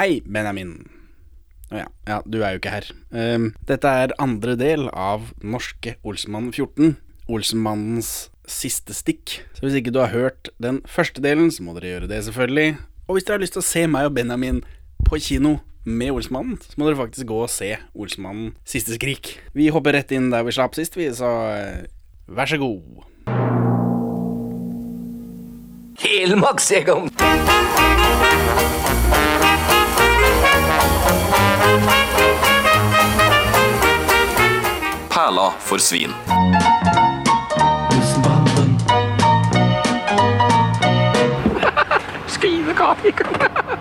Hei, Benjamin. Å ja. ja, du er jo ikke her. Um, dette er andre del av Norske Olsenmann 14. Olsenmannens siste stikk. Så hvis ikke du har hørt den første delen, så må dere gjøre det, selvfølgelig. Og hvis dere har lyst til å se meg og Benjamin på kino med Olsmannen, så må dere faktisk gå og se Olsmannen siste skrik. Vi hopper rett inn der vi slapp sist, vi, så eh, vær så god. Helmaks, Egon! Perla for svin.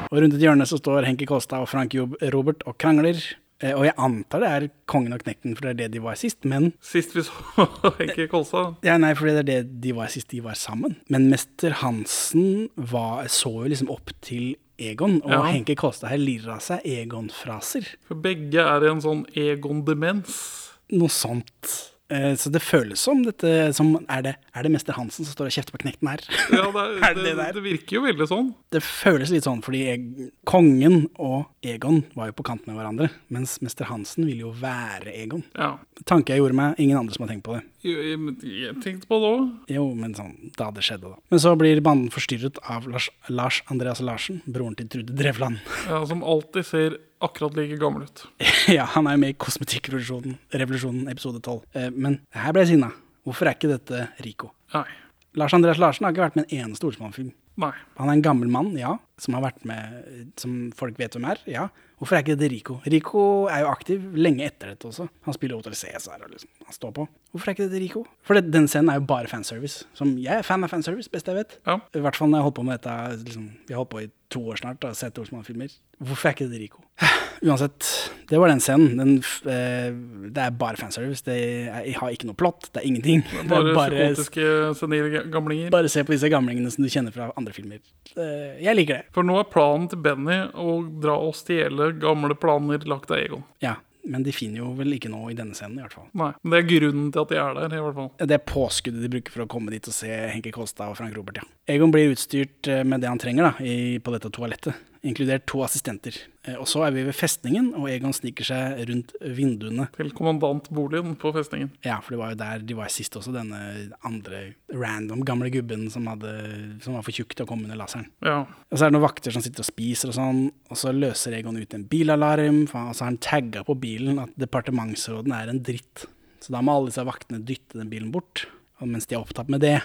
Og rundt et hjørne så står Henki Kolstad og Frank Job Robert og krangler. Eh, Og jeg antar det er kongen og knekten, for det er det de var sist. Men Sist vi så Henki Kolstad. ja, nei, for det er det de var sist de var sammen. Men mester Hansen var, så jo liksom opp til Egon, og Ja. Henki Kolstad her lirer av seg Egon-fraser. For begge er i en sånn Egon-demens. Noe sånt. Eh, Så det føles som dette som Er det, er det mester Hansen som står og kjefter på knekten her? Ja, det, er, det det, det der? det virker jo veldig sånn. Det føles litt sånn fordi jeg, kongen og Egon var jo på kant med hverandre, mens mester Hansen ville jo være Egon. Ja. Tanke jeg gjorde meg, ingen andre som har tenkt på det. Jo, jeg, jeg tenkte på det òg. Jo, men sånn, da det skjedde, da. Men så blir banden forstyrret av Lars, Lars Andreas Larsen, broren til Trude Drevland. Ja, som alltid ser akkurat like gammel ut. ja, han er jo med i Kosmetikkrevolusjonen, Revolusjonen episode 12. Eh, men her ble jeg sinna. Hvorfor er ikke dette Rico? Nei. Lars Andreas Larsen har ikke vært med en eneste Olsmann-film. Nei. Han er en gammel mann, ja, som har vært med Som folk vet hvem er, ja. Hvorfor er ikke det Rico? Rico er jo aktiv lenge etter dette også. Han spiller Hotel Cæsar og liksom, han står på. Hvorfor er ikke det Rico? For det, den scenen er jo bare fanservice. Som jeg er fan av fanservice, best jeg vet. Ja. I hvert fall når jeg har holdt på med dette liksom, Vi har holdt på i to år snart og sett Olsmann-filmer. Hvorfor er ikke det Rico? Uansett, det var den scenen. Den, eh, det er bare fanservice. Det er, jeg har ikke noe plott. Det er ingenting. Bare, bare, senile gamlinger. bare se på disse gamlingene som du kjenner fra andre filmer. Eh, Jeg liker det. For nå er planen til Benny å dra og stjele gamle planer lagt av Egon. Ja, men de finner jo vel ikke noe i denne scenen, i hvert fall. Nei, men Det er grunnen til at de er der, i hvert fall. Det er påskuddet de bruker for å komme dit og se Henke Kolstad og Frank Robert, ja. Egon blir utstyrt eh, med det han trenger da, i, på dette toalettet, inkludert to assistenter. Eh, Og så er vi ved festningen, og Egon sniker seg rundt vinduene. Til kommandantboligen på festningen. Ja, for det var jo der de var sist også, denne andre random gamle gubben som, hadde, som var for tjukk til å komme under laseren. Ja. Og så er det noen vakter som sitter og spiser og sånn, og så løser Egon ut en bilalarm, og så har han tagga på bilen at departementsråden er en dritt. Så da må alle disse vaktene dytte den bilen bort. Og mens de er opptatt med det,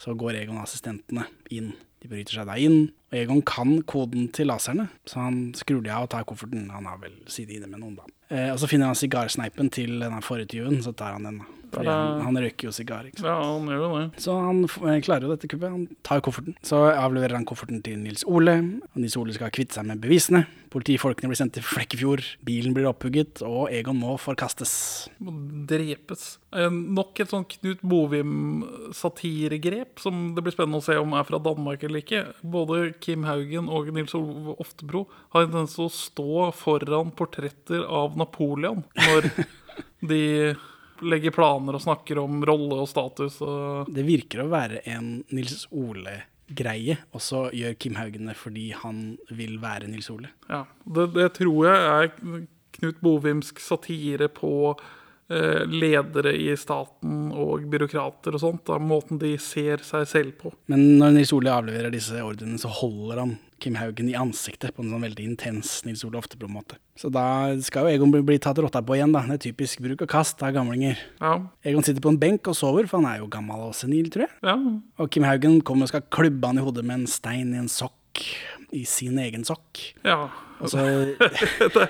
så går Egon og assistentene inn. De bryter seg da inn, og Egon kan koden til laserne, så han skrur de av og tar kofferten. Han har vel sittet inne med noen, da. Eh, og så finner han sigarsneipen til denne forrige tyven, så tar han den, da. Fordi han, han røyker jo sigar, ikke sant. ja, han gjør jo det. Så han eh, klarer jo dette kuppet. Han tar kofferten. Så avleverer han kofferten til Nils Ole. Nils Ole skal kvitte seg med bevisene. Politifolkene blir sendt til Flekkefjord. Bilen blir opphugget, og Egon må forkastes. Må drepes. Eh, Nok et sånn Knut Bovim-satiregrep som det blir spennende å se om er fra Danmark eller ikke. Både Kim Haugen og Nils Ove Oftebro har en tendens til å stå foran portretter av Napoleon når de legger planer og snakker om rolle og status. Og Det virker å være en Nils Ole-greie, og så gjør Kim Haugen det fordi han vil være Nils Ole. ja, det, det tror jeg er Knut Bovimsk satire på eh, ledere i staten og byråkrater og sånt. Da, måten de ser seg selv på. Men når Nils Ole avleverer disse ordrene, så holder han Kim Haugen i ansiktet på en sånn veldig intens Nils Ole Oftebro-måte. Så da skal jo Egon bli, bli tatt rotta på igjen, da. Det er typisk bruk og kast av gamlinger. Ja, Egon sitter på en benk og sover, for han er jo gammel og senil, tror jeg. ja. Og Kim Haugen kommer og skal klubbe han i hodet med en stein i en sokk. I sin egen sokk. ja. Altså,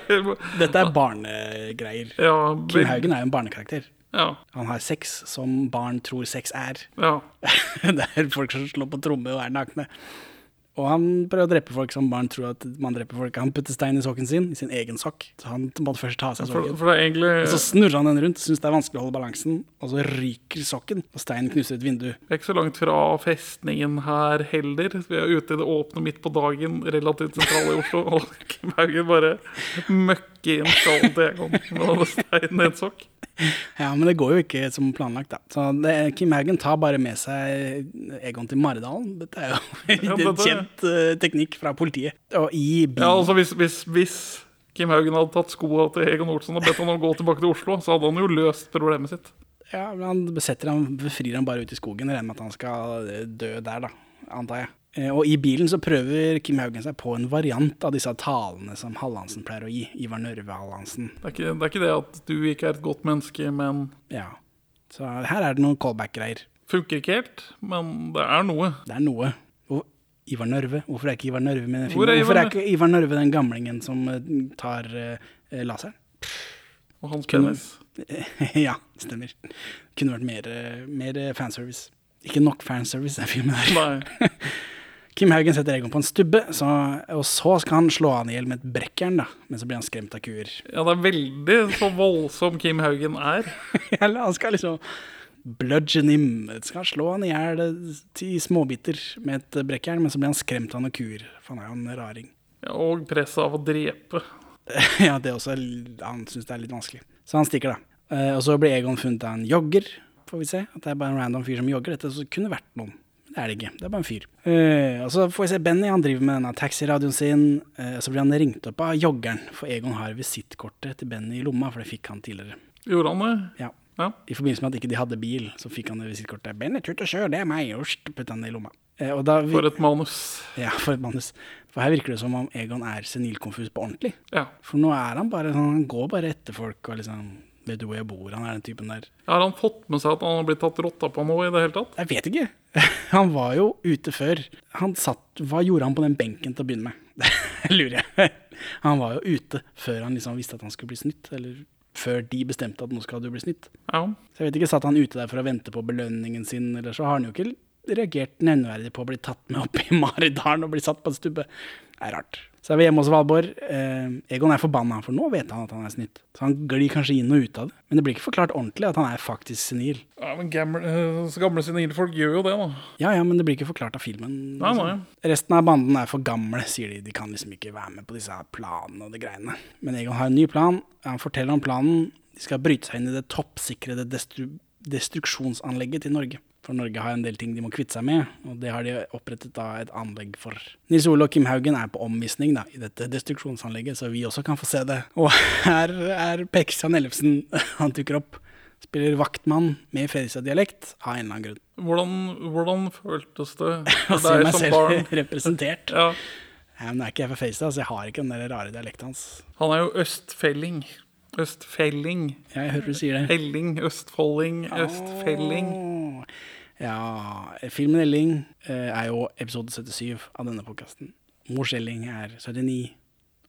dette er barnegreier. ja, Kim Haugen er jo en barnekarakter. Ja, Han har sex som barn tror sex er. ja. det er folk som slår på tromme og er nakne. Og han prøver å drepe folk som barn tror at man dreper folk. Han putter stein i sokken sin, i sin egen sokk. Så han måtte først ta av seg sokken. egentlig Og så snurrer han den rundt, syns det er vanskelig å holde balansen, og så ryker sokken, og steinen knuser et vindu. Vi er ikke så langt fra festningen her heller. Vi er ute i det åpne midt på dagen, relativt sentrale i Oslo. Og Kim Haugen bare møkker inn skallen til Egon med steinen i en sokk. Ja, men det går jo ikke som planlagt, da. Så det, Kim Haugen tar bare med seg Egon til Maridalen. Dette er jo en kjent uh, teknikk fra politiet. Og i bilen Ja, altså hvis, hvis, hvis Kim Haugen hadde tatt skoa til Egon Olsen og bedt han om å gå tilbake til Oslo, så hadde han jo løst problemet sitt. Ja, men han besetter han, befrir han bare ut i skogen, regner med at han skal dø der, da, antar jeg. Eh, Og i bilen så prøver Kim Haugen seg på en variant av disse talene som Hallandsen pleier å gi. Ivar Nørve Hallandsen. Det er, ikke, det er ikke det at du ikke er et godt menneske, men Ja. Så her er det noen callback-greier. funker ikke helt. Men det er noe. Det er noe. Og Ivar Nørve, hvorfor er ikke Ivar Nørve med den filmen? Hvorfor er ikke Ivar Nørve den gamlingen som eh, tar uh, laseren? Og hans penis. ja, stemmer. Kunne vært mer, mer fanservice. Ikke nok fanservice den filmen her. Nei. Kim Haugen setter Egon på en stubbe, så, og så skal han slå han i hjel med et brekkjern, da. Men så blir han skremt av kuer. Ja, det er veldig så voldsom Kim Haugen er. Eller han skal liksom bludgeon him. Skal slå han i hjel i småbiter med et brekkjern, men så blir han skremt av noen kuer. For han er jo en raring. Ja, og presset av å drepe. ja, det er også, han syns det er litt vanskelig. Så han stikker, da. Eh, og så blir Egon funnet av en jogger, får vi se. At det er bare en random fyr som jogger. Dette så kunne vært noen. Det er det ikke. Det er bare en fyr. Uh, og så får vi se Benny, han driver med denne taxiradioen sin. Uh, så blir han ringt opp av joggeren, for Egon har visittkortet til Benny i lomma, for det fikk han tidligere. Gjorde han det? Ja. Ja. I forbindelse med at ikke de hadde bil, så fikk han det visittkortet. 'Benny, tut og kjør, det er meg', og putta han det i lomma. Uh, og da, For et manus. ja, for et manus. For her virker det som om Egon er senilkonfus på ordentlig. Ja. For nå er han bare sånn, han går bare etter folk og liksom Vet du hvor jeg bor? Han er den typen der. Har han fått med seg at han har blitt tatt rotta på nå i det hele tatt? Jeg vet ikke. Han var jo ute før. Han satt, Hva gjorde han på den benken til å begynne med? Det lurer jeg. Han var jo ute før han liksom visste at han skulle bli snytt. Eller før de bestemte at nå skal du bli snytt. Ja. Så jeg vet ikke, Satt han ute der for å vente på belønningen sin, eller så har han jo ikke reagert nevneverdig på å bli tatt med opp i Maridalen og bli satt på en stubbe. Det er rart. Så er vi hjemme hos Valborg. Eh, Egon er forbanna, for nå vet han at han er snytt. Så han glir kanskje inn og ut av det. Men det blir ikke forklart ordentlig at han er faktisk senil. ja men gamle, eh, gamle senile folk gjør jo det, da. Ja, ja, men det blir ikke forklart av filmen. Nei, liksom. nei. Resten av banden er for gamle, sier de. De kan liksom ikke være med på disse planene og de greiene. Men Egon har en ny plan. Han forteller om planen. De skal bryte seg inn i det toppsikrede destru destruksjonsanlegget til Norge. For Norge har en del ting de må kvitte seg med, og det har de opprettet da et anlegg for. Nils Ole og Kim Haugen er på omvisning da, i dette destruksjonsanlegget, så vi også kan få se det. Og her er Per Kristian Ellefsen, han dukker opp. Spiller vaktmann med Fredrikstad-dialekt av en eller annen grunn. Hvordan, hvordan føltes det Å for se deg meg selv representert. Ja. Ja, men jeg er ikke jeg fra Fredrikstad, så jeg har ikke den der rare dialekten hans. Han er jo østfelling. Østfelling. Ja, jeg hører du sier det. Helling, østfolding, østfelling. Åh. Ja, filmen Elling eh, er jo episode 77 av denne podkasten. Mors Elling er 79,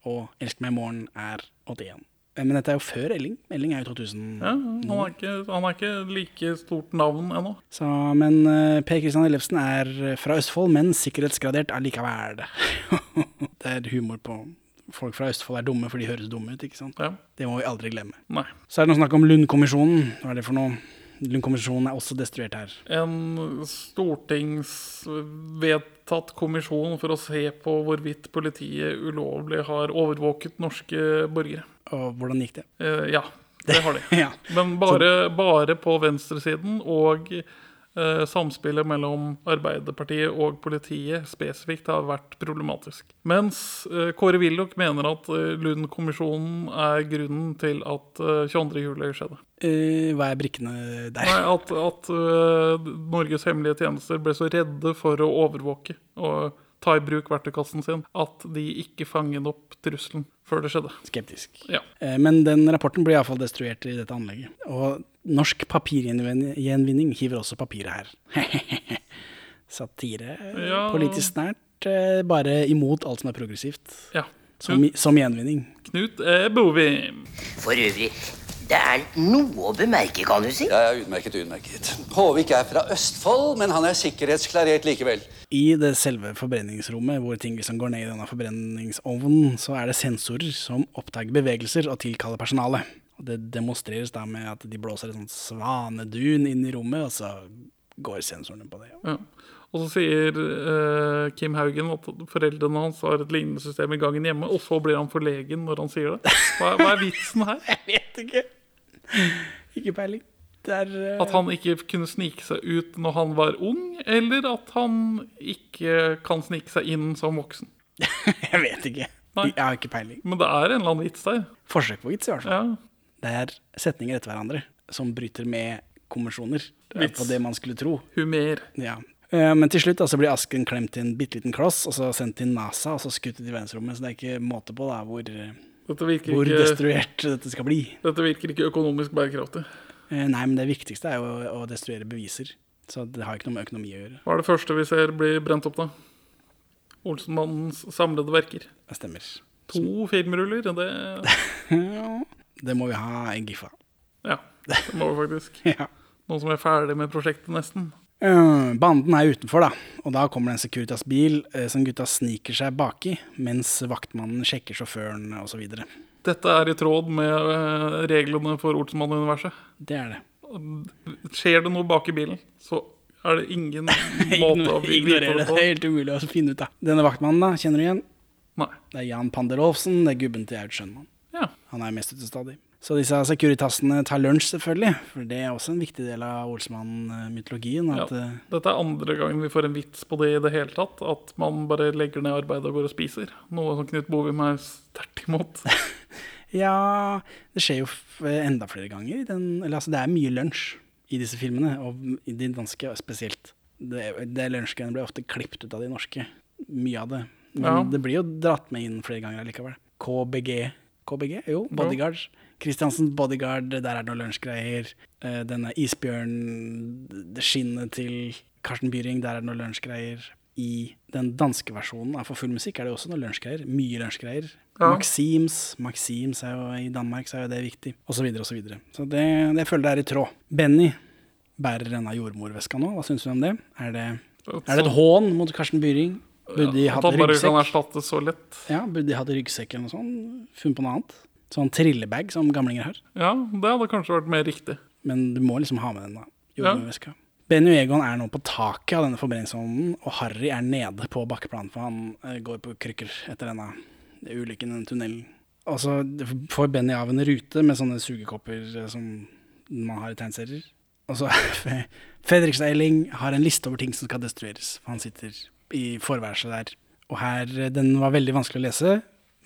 og Elsk meg i morgen er 81. Eh, Men dette er jo før Elling. Elling er jo 2000. Ja, han er, ikke, han er ikke like stort navn ennå. Så, men uh, Per Kristian Ellefsen er fra Østfold, men sikkerhetsgradert allikevel. det er humor på Folk fra Østfold er dumme, for de høres dumme ut. ikke sant? Ja. Det må vi aldri glemme. Nei. Så er det noe snakk om Lundkommisjonen. Hva er det for noe? Lundkommisjonen er også destruert her. En stortingsvedtatt kommisjon for å se på hvorvidt politiet ulovlig har overvåket norske borgere. Og hvordan gikk det? Eh, ja, det har de. Ja. Men bare, bare på venstresiden, og samspillet mellom Arbeiderpartiet og politiet spesifikt har vært problematisk. Mens eh, Kåre Willoch mener at eh, Lund-kommisjonen er grunnen til at eh, 22. juli skjedde. Eh, hva er brikkene der? Nei, at, at eh, Norges hemmelige tjenester ble så redde for å overvåke og ta i bruk verktøykassen sin at de ikke fanget opp trusselen før det skjedde. Skeptisk. Ja. Eh, men den rapporten blir iallfall destruert i dette anlegget. Og Norsk Papirgjenvinning hiver også papiret her. Satire. Ja. Politisk nært. eh, Bare imot alt som er progressivt. ja. Som, som gjenvinning. Knut er Bovim. For øvrig, det er noe å bemerke, kan du si. Ja, er utmerket, utmerket. Håvik er fra Østfold, men han er sikkerhetsklarert likevel. I det selve forbrenningsrommet, hvor ting liksom går ned i denne forbrenningsovnen, så er det sensorer som oppdager bevegelser og tilkaller personalet. Det demonstreres da med at de blåser en sånn svanedun inn i rommet, og så går sensorene på det. Ja. Og så sier uh, Kim Haugen at foreldrene hans har et lignende system i gangen hjemme, og så blir han forlegen når han sier det. Hva, hva er vitsen her? Jeg vet ikke. Ikke peiling. Der, er eh, At han ikke kunne snike seg ut når han var ung, eller at han ikke kan snike seg inn som voksen. Jeg vet ikke. Nei. Jeg har ikke peiling. Men det er en eller annen vits der. Forsøk på vits, i hvert fall. Ja. Det er setninger etter hverandre som bryter med konvensjoner. Er Vits. På det man skulle tro. Humer. Ja. Eh, Men til slutt da, så blir asken klemt i en bitte liten kloss, og så sendt til NASA, og så skutt ut i verdensrommet. Så det er ikke måte på da, hvor, Dette virker, hvor ikke, destruert dette skal bli. dette virker ikke økonomisk bærekraftig. Eh, Nei, men det viktigste er jo å, å destruere beviser. Så det har ikke noe med økonomi å gjøre. Hva er det første vi ser bli brent opp, da? Olsenmannens samlede verker. Det stemmer. To filmruller, det Det må vi ha en gif av. Ja, det må vi faktisk. Ja. Noen som er ferdig med prosjektet, nesten. Eh, Banden er utenfor, da, og da kommer det en Securitas-bil eh, som gutta sniker seg baki, mens vaktmannen sjekker sjåføren osv. Dette er i tråd med eh, reglene for Olsenmann-universet. Det er det. Skjer det noe bak i bilen, så er det ingen måte å ignorere det. det er helt umulig å finne ut av. Denne vaktmannen, da, kjenner du igjen? Nei. Det er Jan Panderovsen, det er gubben til Aud Schønmann. Ja. Han er mest ute stadig. Så disse Securitasene tar lunsj, selvfølgelig. For det er også en viktig del av Olsmann-mytologien. ja. Eh, Dette er andre gangen vi får en vits på det i det hele tatt. At man bare legger ned arbeidet og går og spiser. Noe som Knut Bovim er sterkt imot. Ja, det skjer jo enda flere ganger. Den, eller altså, det er mye lunsj i disse filmene, og i de danske spesielt. Det, det lunsjgreiene blir ofte klippet ut av de norske. Mye av det. Men Ja. det blir jo dratt med inn flere ganger allikevel. KBG. KBG? Jo, Bodyguards. Christiansens Bodyguard, der er det noen lunsjgreier. Eh, denne Isbjørn, skinnet til Karsten Byring, der er det noen lunsjgreier. I den danske versjonen av For full musikk er det også noen lunsjgreier. Mye lunsjgreier. Ja. Maxims, Maxims er jo i Danmark, så er jo det viktig. Og så videre og så videre. Så det, det føler jeg er i tråd. Benny bærer denne jordmorveska nå. Hva syns du om det? Er det, er det et hån mot Karsten Byring? Burde de At hatt han bare kan ryggsekk? så lett. Ja, burde de hatt ryggsekk eller noe sånt? Funnet på noe annet? Sånn trillebag som gamlinger har. Ja, det hadde kanskje vært mer riktig. Men du må liksom ha med den, da. Jordmorveska. Benny Egon er nå på taket av denne forbrenningsovnen, og Harry er nede på bakkeplanen, for han eh, går på krykker etter denne ulykken denne tunnelen. Og så får Benny av en rute med sånne sugekopper eh, som man har i tegneserier. Og så Fredrikstad Elling har en liste over ting som skal destrueres. For han sitter i forværelset der. Og her, eh, den var veldig vanskelig å lese,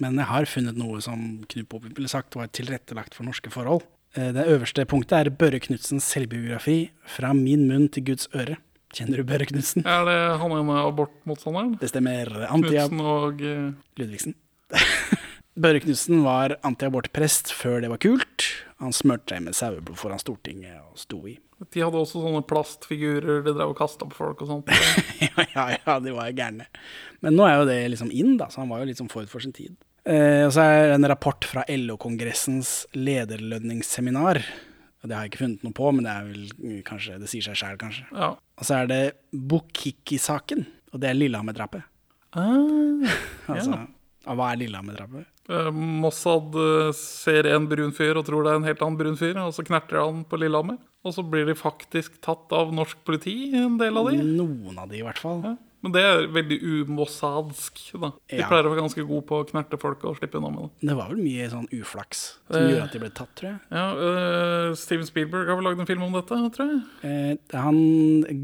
men jeg har funnet noe som Knut Popp ville sagt var tilrettelagt for norske forhold. Eh, Det øverste punktet er Børre Knudsens selvbiografi 'Fra min munn til Guds øre'. Kjenner du Børre Knudsen? Er det han ene abortmotstanderen? Det stemmer. Antia Knutsen og eh, Ludvigsen. Børre Knudsen var antiabortprest før det var kult. Han smurte seg med saueblod foran Stortinget og sto i. De hadde også sånne plastfigurer de drev og kasta på folk og sånt. ja, ja, ja, de var gærne. Men nå er jo det liksom inn, da, så han var jo litt sånn forut for sin tid. Eh, og så er det en rapport fra LO-kongressens lederlønningsseminar. Og det har jeg ikke funnet noe på, men det er vel mm, kanskje, det sier seg sjæl, kanskje. Ja. Og så er det Bukiki-saken, og det er Lillehammer-drapet. Ah, Altså, ja. hva er Lillehammer-drapet? Eh, Mossad eh, ser en brun fyr og tror det er en helt annen brun fyr, og så knerter han på Lillehammer. Og så blir de faktisk tatt av norsk politi, en del av de. Noen av de, i hvert fall. Ja. Men det er veldig umossadsk. da. De Ja. pleier å være ganske gode på å knerte folk og slippe unna med det. Det var vel mye sånn uflaks som Eh. gjorde at de ble tatt, tror jeg. Ja, uh, Steven Spielberg har vel lagd en film om dette, tror jeg. Eh, han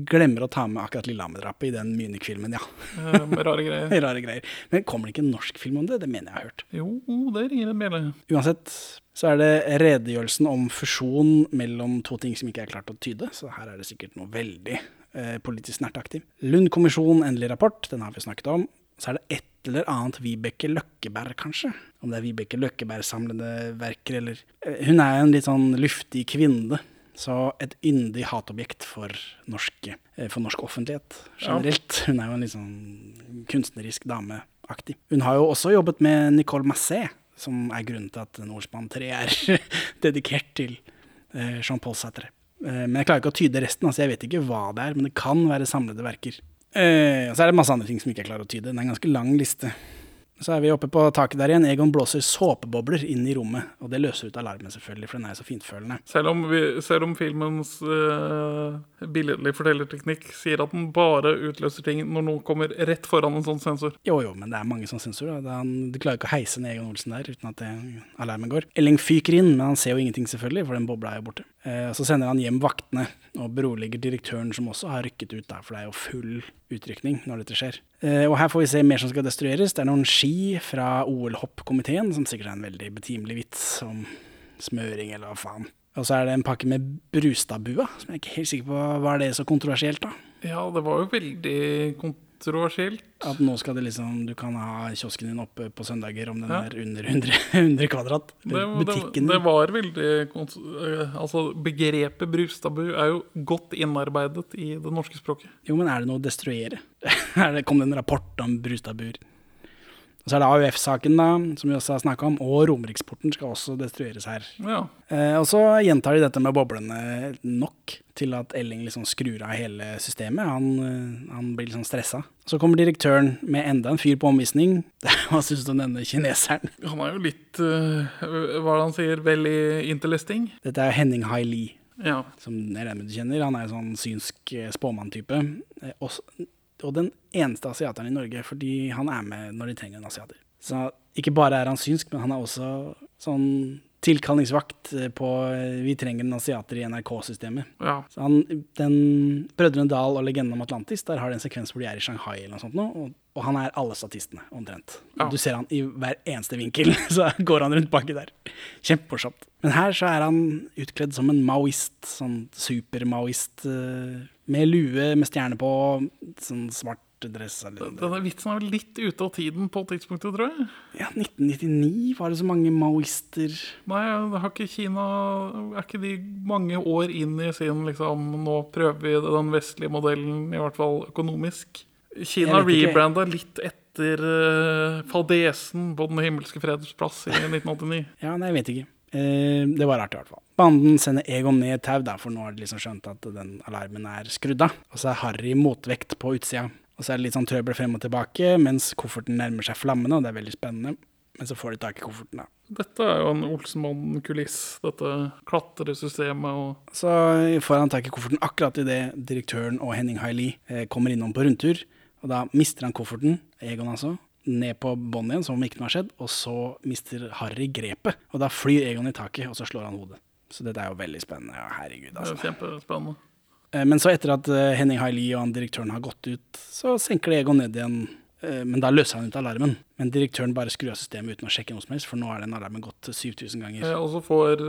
glemmer å ta med akkurat Lillehammer-drapet i den Munich-filmen, ja. Eh, med rare greier. Rare greier. Men kommer det ikke en norsk film om det? Det mener jeg jeg har hørt. Jo, det ringer en bjelle. Uansett så er det redegjørelsen om fusjon mellom to ting som ikke er klart å tyde, så her er det sikkert noe veldig eh, politisk aktiv. Lund-kommisjonen, endelig rapport, den har vi snakket om. Så er det et eller annet Vibeke Løkkeberg, kanskje. Om det er Vibeke Løkkeberg-samlende verker, eller eh, Hun er en litt sånn luftig kvinne. Så et yndig hatobjekt for norsk, eh, for norsk offentlighet generelt. Hun er jo en litt sånn kunstnerisk dameaktig. Hun har jo også jobbet med Nicole Massé, som er grunnen til at Nordspann 3 er dedikert til Jean-Paul Sartre. Eh, men jeg klarer ikke å tyde resten, altså jeg vet ikke hva det er, men det kan være samlede verker. Eh, og så er det masse andre ting som ikke jeg klarer å tyde. Det er en ganske lang liste. Så er vi oppe på taket der igjen. Egon blåser såpebobler inn i rommet, og det løser ut alarmen selvfølgelig, for den er så fintfølende. Selv om, vi, selv om filmens uh, billedlige fortellerteknikk sier at den bare utløser ting når noen kommer rett foran en sånn sensor. Jo, jo, men det er mange sånne sensorer. er Du klarer ikke å heise ned Egon Olsen der uten at det, alarmen går. Elling fyker inn, men han ser jo ingenting selvfølgelig, for den bobla er jo borte. Eh, Så sender han hjem vaktene og beroliger direktøren, som også har rykket ut, der, for det er jo full utrykning når dette skjer. Eh, Og her får vi se mer som skal destrueres. Det er noen ski fra OL-hoppkomiteen, som sikkert er en veldig betimelig vits om smøring eller hva faen. Og så er det en pakke med Brustadbua, som jeg er ikke helt sikker på hva er det så kontroversielt, da? Ja, det var jo veldig kontroversielt. At nå skal det liksom Du kan ha kiosken din oppe på søndager om den Ja. er under 100, 100 kvadrat. Det, det, Butikken det din. var veldig øh, Altså, begrepet brustabu er jo godt innarbeidet i det norske språket. Jo, men er det noe å destruere? Er Kom det en rapport om Brustadbuer? Og så er det AUF-saken, da, som vi også har snakka om, og Romeriksporten skal også destrueres her. Ja. Eh, og så gjentar de dette med boblene nok til at Elling liksom skrur av hele systemet. Han, eh, han blir liksom stressa. Så kommer direktøren med enda en fyr på omvisning. Hva syns du om denne kineseren? Han er jo litt uh, Hva det han sier? Veldig interesting? Dette er Henning Hai Li. Ja. som jeg regner med du kjenner. Han er en sånn synsk spåmann-type. Eh, Og, den eneste asiateren i Norge, fordi han er med når de trenger en asiater. Så ikke bare er han synsk, men han er også sånn tilkallingsvakt eh, på eh, Vi trenger en asiater i NRK-systemet. ja. Så han, den Brødrene Dal og Legenden om Atlantis, der har de en sekvens hvor de er i Shanghai eller noe sånt nå, og, og han er alle statistene, omtrent. Ja. Du ser han i hver eneste vinkel, så går han rundt baki der. Kjempemorsomt. Men her så er han utkledd som en maoist, sånn super-maoist, eh, med lue med stjerne på, sånn svart dress. Eller, Denne vitsen er vel litt ute av tiden på tidspunktet, tror jeg. ja, 1999 var det så mange maoister. Nei, har ikke Kina Er ikke de mange år inn i sin liksom Nå prøver vi den vestlige modellen, i hvert fall økonomisk. Kina rebranda litt etter uh, fadesen på Den himmelske freds plass i 1989. Ja, nei, jeg vet ikke. Eh, det var rart i hvert fall. Banden sender Egon ned et tau, for nå har de liksom skjønt at den alarmen er skrudd av. Og så er Harry motvekt på utsida. Og så er det litt sånn trøbbel frem og tilbake, mens kofferten nærmer seg flammene, og det er veldig spennende. Men så får de tak i kofferten, da. Dette er jo en Olsenmann-kuliss, dette klatresystemet og Så får han tak i kofferten akkurat idet direktøren og Henning Haili eh, kommer innom på rundtur. Og da mister han kofferten, Egon altså, ned på båndet igjen, som om ikke noe har skjedd. Og så mister Harry grepet, og da flyr Egon i taket, og så slår han hodet. Så dette er jo veldig spennende. Ja, herregud, Det er altså. kjempespennende. Eh, Men så etter at eh, Henning Haili og han direktøren har gått ut, så senker det Egon ned igjen. Eh, Men da løser han ut alarmen. Men direktøren bare skrur av systemet uten å sjekke noe som helst, for nå er den alarmen gått 7000 ganger. Og så får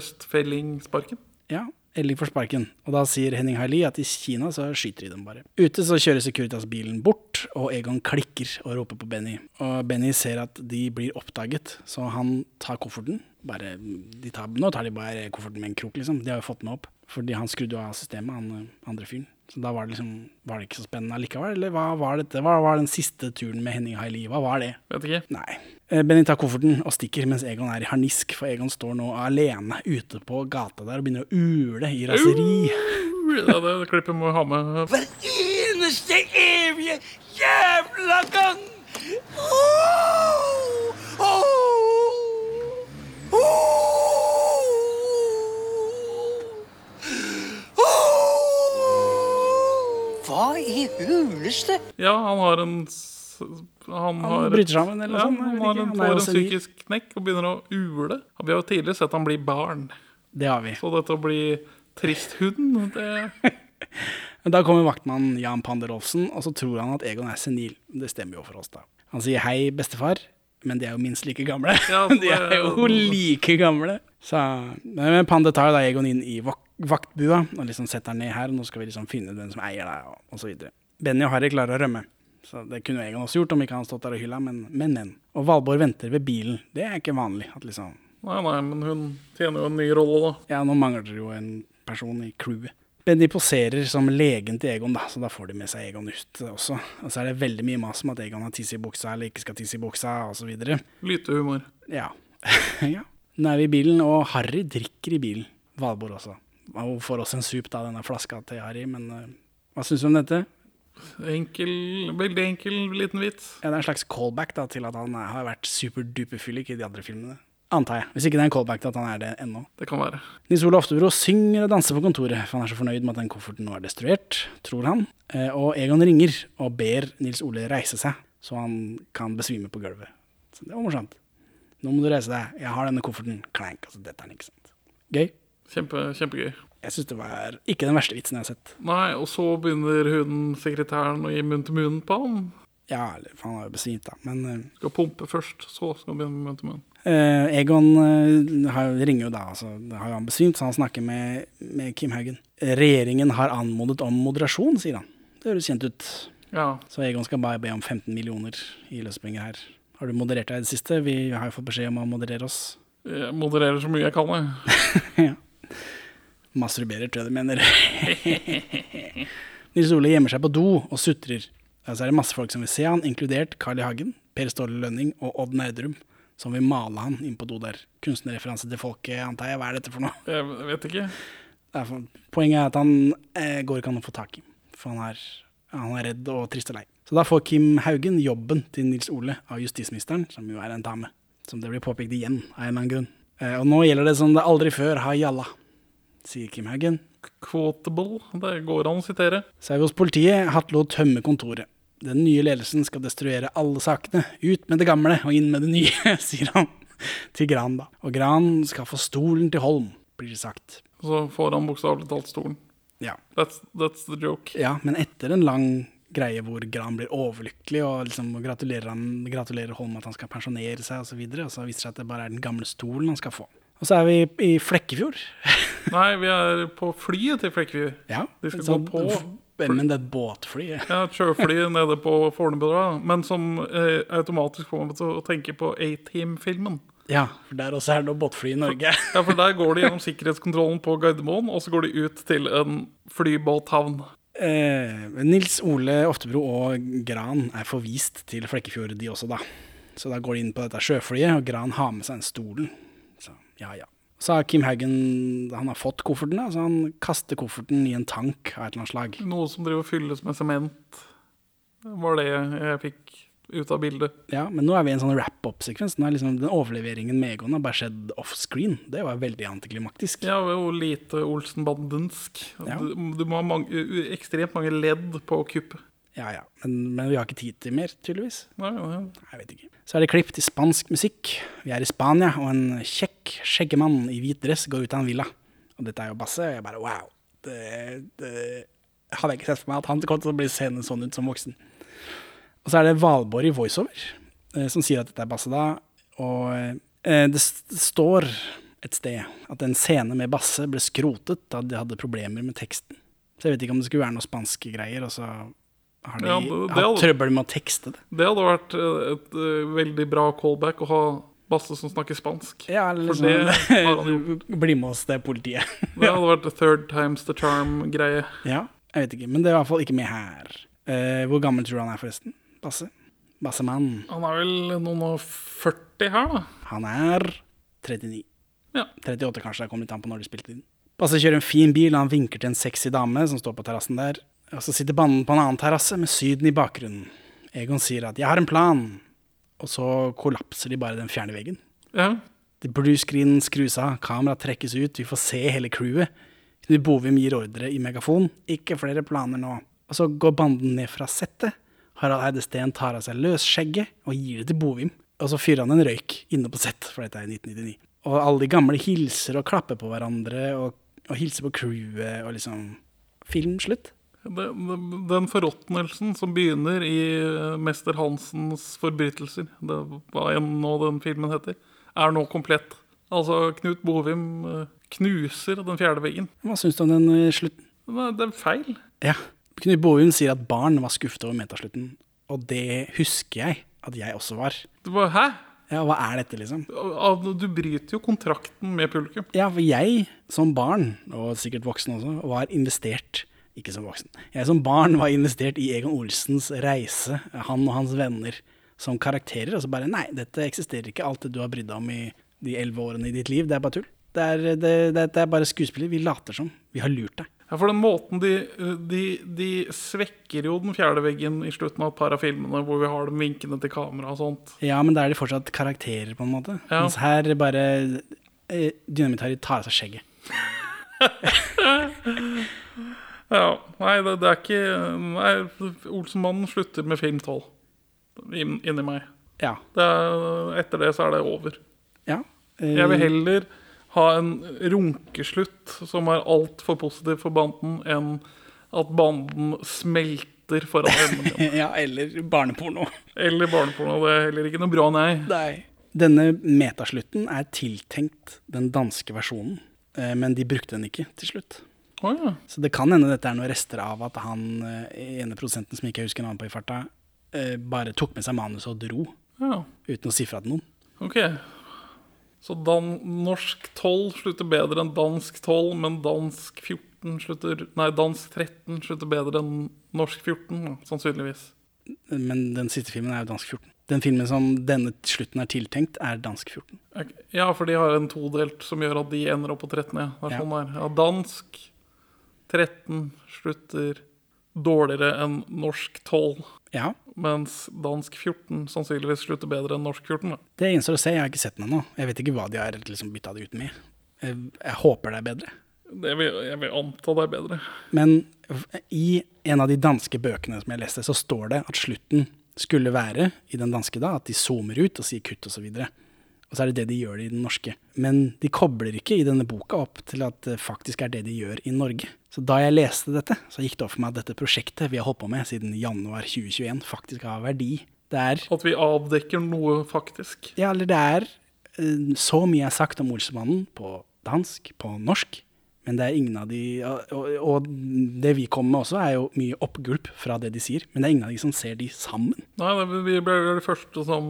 Østfelling sparken. Ja, Elling får sparken. Og da sier Henning Haili at i Kina så skyter de dem bare. Ute så kjører Securitas bilen bort, og Egon klikker og roper på Benny. Og Benny ser at de blir oppdaget, så han tar kofferten. Bare, de tar, nå tar de bare kofferten med en krok, liksom. De har jo fått meg opp. Fordi han skrudde jo av systemet, han eh, andre fyren. Så da var det liksom Var det ikke så spennende allikevel? Eller hva var dette? Hva var den siste turen med Henning Haili? Hva var det? Vet ikke. Nei. Eh, Benny tar kofferten og stikker mens Egon er i harnisk, for Egon står nå alene ute på gata der og begynner å ule i raseri. Uh, det, det klippet må jeg ha med. Eneste evige jævla gang! Oh! Oh! Oh! Hva i huleste? Ja, han har en han, Han, Han bryter sammen eller ja, noe sånt. han har en, Han får en psykisk knekk og begynner å ule. Vi har jo tidligere sett han bli barn. Det har vi. Så dette å bli trist hund, det Men Da kommer vaktmannen Jan Panderolfsen, og så tror han at Egon er senil. Det stemmer jo for oss, da. Han sier hei, bestefar, men de er jo minst like gamle. Ja, de er jo like gamle. Så, men Pande tar da Egon inn i vak vaktbua og liksom setter han ned her, og nå skal vi liksom finne den som eier deg, og, og så videre. Benny og Harry klarer å rømme. Så det kunne Egon også gjort om ikke han stått der og hylla, men, men, men. Og Valborg venter ved bilen. Det er ikke vanlig. at liksom... Nei, nei, men hun tjener jo en ny rolle, da. Ja, nå mangler det jo en person i crewet. Benny poserer som legen til Egon, da, så da får de med seg Egon ut også. Og så er det veldig mye mas om at Egon har tiss i buksa eller ikke skal tisse i buksa, osv. Lytehumor. Ja. ja. Nå er vi i bilen, og Harry drikker i bilen. Valborg også. Og Hun får også en sup, da, denne flaska til Harry, men uh, hva syns du om dette? Enkel, veldig enkel liten vits. Ja, det er en slags callback da, til at han har vært superduper-fyllik i de andre filmene. Antar jeg. Hvis ikke det er en callback til at han er det ennå. Det kan være. Nils Ole Oftebro synger og danser på kontoret, for han er så fornøyd med at den kofferten nå er destruert, tror han. Eh, Og Egon ringer og ber Nils Ole reise seg, så han kan besvime på gulvet. Så det var morsomt. Nå må du reise deg, jeg har denne kofferten. Klank, altså dette er den, ikke sant. Gøy. Kjempe, kjempegøy. Jeg syns det var ikke den verste vitsen jeg har sett. Nei, og så begynner hun sekretæren å gi munn til munn på han. Ja, eller for han har jo besvimt, da. Men eh, Skal pumpe først, så skal vi begynne med munn Uh, eh, Egon uh, har, ringer jo da, altså. Har jo han besvimt, så han snakker med, med Kim Haugen. Regjeringen har anmodet om moderasjon, sier han. Det høres kjent ut. Ja. Så Egon skal bare be om 15 millioner i løsepenger her. Har du moderert deg i det siste? Vi har jo fått beskjed om å moderere oss. Jeg modererer så mye jeg kan, jeg. ja. Masturberer, tror jeg du mener. Nils Ole gjemmer seg på do og sutrer. Så er det masse folk som vil se han, inkludert Carl I. Hagen, Per Ståle Lønning og Odd Nerdrum, som vil male han inn på do der. Kunstnerreferanse til folket, antar jeg. Hva er dette for noe? Jeg vet ikke. Det er poenget er at han eh, går ikke an å få tak i, for han er, han er redd og trist og lei. Så da får Kim Haugen jobben til Nils Ole av justisministeren, som jo er en dame. Som det blir påpekt igjen av en eller annen grunn. Eh, og nå gjelder det som det aldri før har gjalla, sier Kim Haugen. Quotable. Det går an å sitere. Så er vi hos politiet. Hatlo tømmer kontoret. Den nye ledelsen skal destruere alle sakene. Ut med det gamle og inn med det nye, sier han til Gran, da. Og Gran skal få stolen til Holm, blir det sagt. Så får han bokstavelig talt stolen. Ja. That's, that's the joke. ja, men etter en lang greie hvor Gran blir overlykkelig og liksom gratulerer, han, gratulerer Holm at han skal pensjonere seg osv., og, så videre, og så viser det seg at det bare er den gamle stolen han skal få. Og så er vi i Flekkefjord. Nei, vi er på flyet til Flekkefjord. Ja, De skal sånn- gå på. Men det er et båtfly. Ja, et sjøfly nede på Fornebu. Men som eh, automatisk får meg til å tenke på A-Team-filmen. Ja, for der også er det noe båtfly i Norge. Ja, for der går de gjennom sikkerhetskontrollen på Gardermoen, og så går de ut til en flybåthavn. Eh, Nils Ole Oftebro og Gran er forvist til Flekkefjord, de også, da. Så da går de inn på dette sjøflyet, og Gran har med seg en stolen. Så ja, ja. Så har Kim Haugen han har fått kofferten, så han kaster kofferten i en tank av et eller annet slag. Noe som driver fylles med sement. Var det jeg fikk ut av bildet. Ja, Men nå er vi i en sånn wrap-up-sekvens. Nå er liksom Den overleveringen med Egon har bare skjedd offscreen. Det var veldig antiklimaktisk. Ja, det er jo lite Olsenbandensk. Ja. Du, du må ha mange, ekstremt mange ledd på kuppet. Ja, ja. Men, men vi har ikke tid til mer, tydeligvis. Nei, nei. Jeg vet ikke. Så er det klipp til spansk musikk. Vi er i Spania, og en kjekk skjeggemann i hvit dress går ut av en villa. Og dette er jo Basse, og jeg bare wow. Det, det hadde jeg ikke sett for meg at han kom til å bli seende sånn ut som voksen. Og så er det Valborg i voiceover eh, som sier at dette er Basse da. Og eh, det står et sted at en scene med Basse ble skrotet da de hadde problemer med teksten. Så jeg vet ikke om det skulle være noe spanske greier, og så har de Ja, det- det hatt trøbbel med å tekste det. Det hadde vært et, et eh, veldig bra callback å ha Basse som snakker spansk. Ja, eller For det sånn Bli med oss til politiet. Det hadde vært a third times the charm-greie. ja, jeg vet ikke, men det er i hvert fall ikke med her. Uh, hvor gammel tror du han er, forresten? Basse? Bassemann. Han er vel noen og 40 her, da. Han er 39. Ja. 38 kanskje, det kom litt an på når de spilte inn. Basse kjører en fin bil, han vinker til en sexy dame som står på terrassen der. Og så sitter bannen på en annen terrasse med Syden i bakgrunnen. Egon sier at 'jeg har en plan', og så kollapser de bare den fjerne veggen. ja. Blue screen skrus av, kamera trekkes ut, vi får se hele crewet. Knut Bovim gir ordre i megafon, ikke flere planer nå. Og så går banden ned fra settet. Harald Eide Steen tar av seg løsskjegget og gir det til Bovim. Og så fyrer han en røyk inne på sett, for dette er i 1999. Og alle de gamle hilser og klapper på hverandre og, og hilser på crewet og liksom Film slutt. Den forråtnelsen som begynner i eh, Mester Hansens forbrytelser, det, hva enn nå den filmen heter, er nå komplett. Altså, Knut Bovim eh, knuser den fjerde veggen. Hva syns du om den eh, slutten? Det, det er feil. Ja. Knut Bovim sier at barn var skuffet over metaslutten, og det husker jeg at jeg også var. Du bare, Hæ? Ja, hva er dette, liksom? Du bryter jo kontrakten med publikum. Ja, for jeg som barn, og sikkert voksen også, var investert Ikke som voksen. Jeg som barn var investert i Egon Olsens reise, han og hans venner, som karakterer. Og så bare Nei, dette eksisterer ikke. Alt det du har brydd deg om i de elleve årene i ditt liv, det er bare tull. Det er, det, det, det er bare skuespiller. Vi later som. Vi har lurt deg. Ja, For den måten de, de, de svekker jo den fjerde veggen i slutten av et par av filmene, hvor vi har dem vinkende til kamera og sånt. Ja, men da er de fortsatt karakterer, på en måte. Ja. Mens her bare eh, Dynamitt-Harry tar av seg skjegget. Ja, Nei, det, det er ikke Nei, Olsenmannen slutter med film 12 In, inni meg. Ja. Det er, etter det så er det over. ja. Eh, Jeg vil heller ha en runkeslutt som er altfor positiv for banden, enn at banden smelter foran øynene mine. ja, eller barneporno. Eller barneporno. Det er heller ikke noe bra, nei. Nei. Denne metaslutten er tiltenkt den danske versjonen, eh, men de brukte den ikke til slutt. Å ja. Så det kan hende dette er noen rester av at han eh, ene prosenten som ikke jeg husker navnet på i farta, eh, bare tok med seg manuset og dro ja. uten å si fra til noen. Ok. Så dan norsk 12 slutter bedre enn dansk 12, men dansk 14 slutter Nei, dansk 13 slutter bedre enn norsk 14, sannsynligvis. Men den siste filmen er jo dansk 14. Den filmen som denne slutten er tiltenkt, er dansk 14. Okay. Ja, for de har en todelt som gjør at de ender opp på 13. Ja, det er Ja. sånn det er. Ja, dansk 13 slutter dårligere enn norsk 12, Ja, mens dansk 14 sannsynligvis slutter bedre enn norsk 14. Da. det gjenstår å se. Jeg har ikke sett den ennå. Jeg vet ikke hva de har liksom bytta det ut med. Jeg, jeg håper det er bedre. Det vil, jeg vil anta det er bedre. Men i en av de danske bøkene som jeg leste, så står det at slutten skulle være i den danske da, at de zoomer ut og sier kutt osv. Og, så er det det de gjør i den norske. Men de kobler ikke i denne boka opp til at det faktisk er det de gjør i Norge. Så da jeg leste dette, så gikk det opp for meg at dette prosjektet vi har holdt på med siden januar 2021, faktisk har verdi. Det er At vi avdekker noe faktisk. ja, eller det er eh, så mye er sagt om Olsemannen på dansk, på norsk, men det er ingen av de og, og, det vi kommer med også, er jo mye oppgulp fra det de sier, men det er ingen av de som ser de sammen. Nei, det, vi ble de første som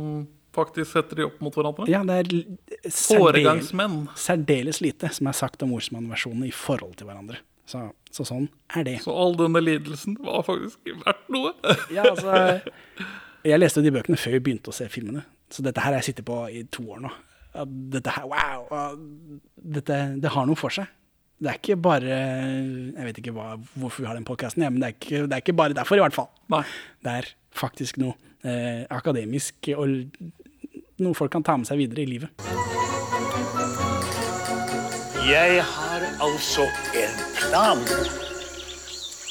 faktisk setter de opp mot hverandre. Ja, det er særdeles, særdeles lite som er sagt om ordsmannversjonene i forhold til hverandre. Så, så sånn er det. Så all denne lidelsen var faktisk verdt noe. Ja, altså, jeg leste de bøkene før vi begynte å se filmene, så dette her har jeg sittet på i to år nå. Dette her, wow! Dette, det har noe for seg. Det er ikke bare Jeg vet ikke hva, hvorfor vi har den podkasten, ja, men det er, ikke, det er ikke bare derfor, i hvert fall. Nei. Det er faktisk noe eh, akademisk og noe folk kan ta med seg videre i livet. Jeg har altså en plan.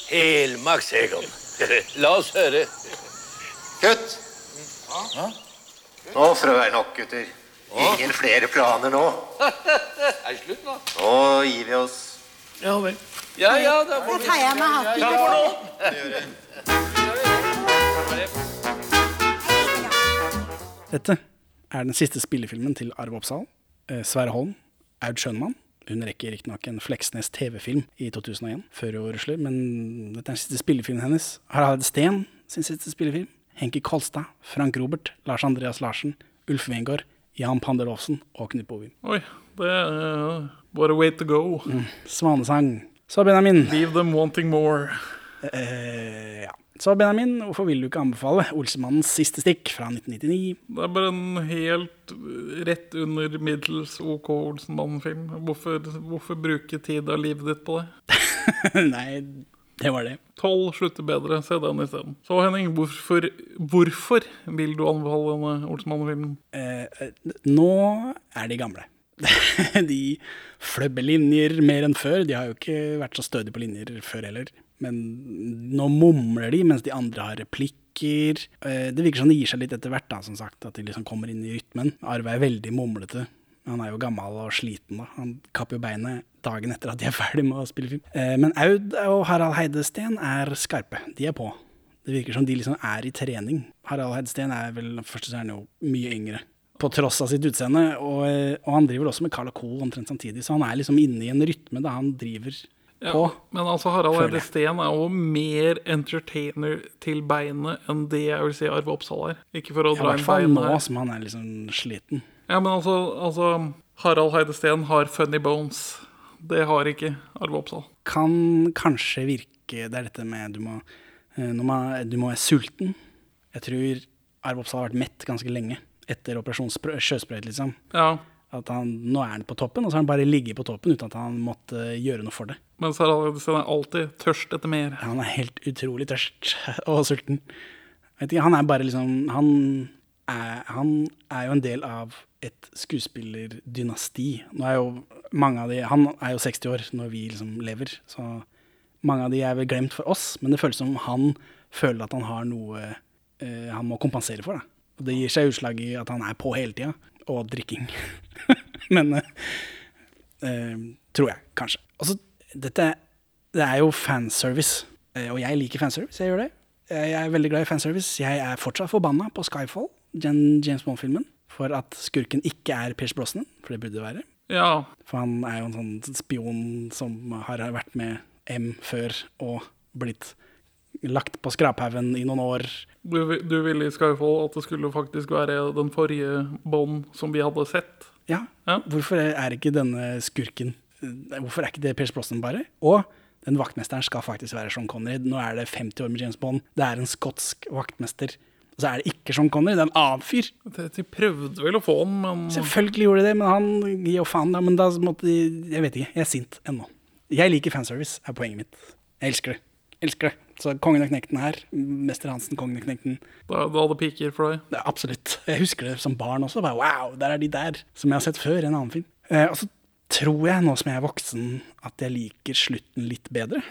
Helmaks, Egon. La oss høre. Kutt! Nå får det være nok, gutter. Ingen flere planer nå. Er det slutt nå? Nå gir vi oss. Ja vel. Ja, ja, da får vi tar jeg meg hatten. Dette er den siste spillefilmen til Arve Oppsal. Eh, Sverre Holm, Aud Schønmann. Hun rekker riktignok en Fleksnes TV-film i 2001, før hun rusler, men dette er den siste spillefilmen hennes. Harald Steen sin siste spillefilm. Henki Kolstad, Frank Robert, Lars Andreas Larsen, Ulf Wengård, Jan Pandelovsen og Knut Bovin. Oi, det er bare way to go. Svanesang. Så Benjamin. Leave them wanting more. Uh, ja. Så Benjamin, hvorfor vil du ikke anbefale Olsemannens siste stikk fra 1999? Det er bare en helt uh, rett under middels OK Olsenmann-film. Hvorfor, hvorfor bruke tid av livet ditt på det? Nei, det var det. Tolv slutter bedre, se den isteden. Så Henning, hvorfor, hvorfor vil du anbefale denne Olsenmann-filmen? Eh, eh, nå er de gamle. de fløbber linjer mer enn før. De har jo ikke vært så stødige på linjer før heller. Men nå mumler de mens de andre har replikker. Eh, det virker som det gir seg litt etter hvert, da, som sagt. At de liksom kommer inn i rytmen. Arve er veldig mumlete. Han er jo gammel og sliten, da. Han kapper jo beinet dagen etter at de er ferdig med å spille film. Eh, men Aud og Harald Heidesteen er skarpe. De er på. Det virker som de liksom er i trening. Harald Heidesteen er vel først så er han jo mye yngre. På tross av sitt utseende. Og, eh, og han driver også med Carl Co. omtrent samtidig, så han er liksom inne i en rytme da han driver Ja, på. men altså Harald Eide. Steen er jo mer entertainer til beinet enn det jeg vil si Arve Oppsal er. Ikke for å Ja, I hvert fall nå som han er liksom sliten. Ja, men altså, altså Harald Heide Steen har funny bones. Det har ikke Arve Oppsal. Kan kanskje virke Det er dette med du må, eh, du må være sulten. Jeg tror Arve Oppsal har vært mett ganske lenge etter operasjon Sprø- sjøsprøyt, liksom. Ja, At han, nå er han på toppen, og så har han bare ligget på toppen uten at han måtte gjøre noe for det. Men så er han alltid tørst etter mer. Ja, Han er helt utrolig tørst og sulten. Vet ikke, han er bare liksom han er, han er jo en del av et skuespillerdynasti. Nå er jo mange av de Han er jo 60 år når vi liksom lever, så mange av de er vel glemt for oss, men det føles som han føler at han har noe eh, han må kompensere for. Da. Og det gir seg utslag i at han er på hele tida, og drikking. men eh, Eh, tror jeg, kanskje. Altså, dette det er jo fanservice, eh, og jeg liker fanservice. Jeg gjør det. Jeg er veldig glad i fanservice. Jeg er fortsatt forbanna på Skyfall, den James Bond-filmen, for at skurken ikke er Pierce Brosnan, for det burde det være. Ja. For han er jo en sånn spion som har vært med M før og blitt lagt på skraphaugen i noen år. Du, du ville i Skyfall at det skulle faktisk være den forrige Bond som vi hadde sett. Ja, Ja. hvorfor er ikke denne skurken eh, Hvorfor er ikke det Pierce Brosnan bare? Og den vaktmesteren skal faktisk være Sean Connery. Nå er det 50 år med James Bond. Det er en skotsk vaktmester. Og så er det ikke Sean Connery, det er en annen fyr. De de prøvde vel å få han, men Selvfølgelig gjorde de det, men han gir jo faen. Men da måtte de Jeg vet ikke. Jeg er sint ennå. Jeg liker fanservice, er poenget mitt. Jeg elsker det. Elsker det. Så Kongen og Knekten her. Mester Hansen, Kongen og Knekten. da, da hadde piker for deg. Det er absolutt. Jeg husker det som barn også. Bare, wow, der er de der. Som jeg har sett før i en annen film. Eh, og så tror jeg, nå som jeg er voksen, at jeg liker slutten litt bedre.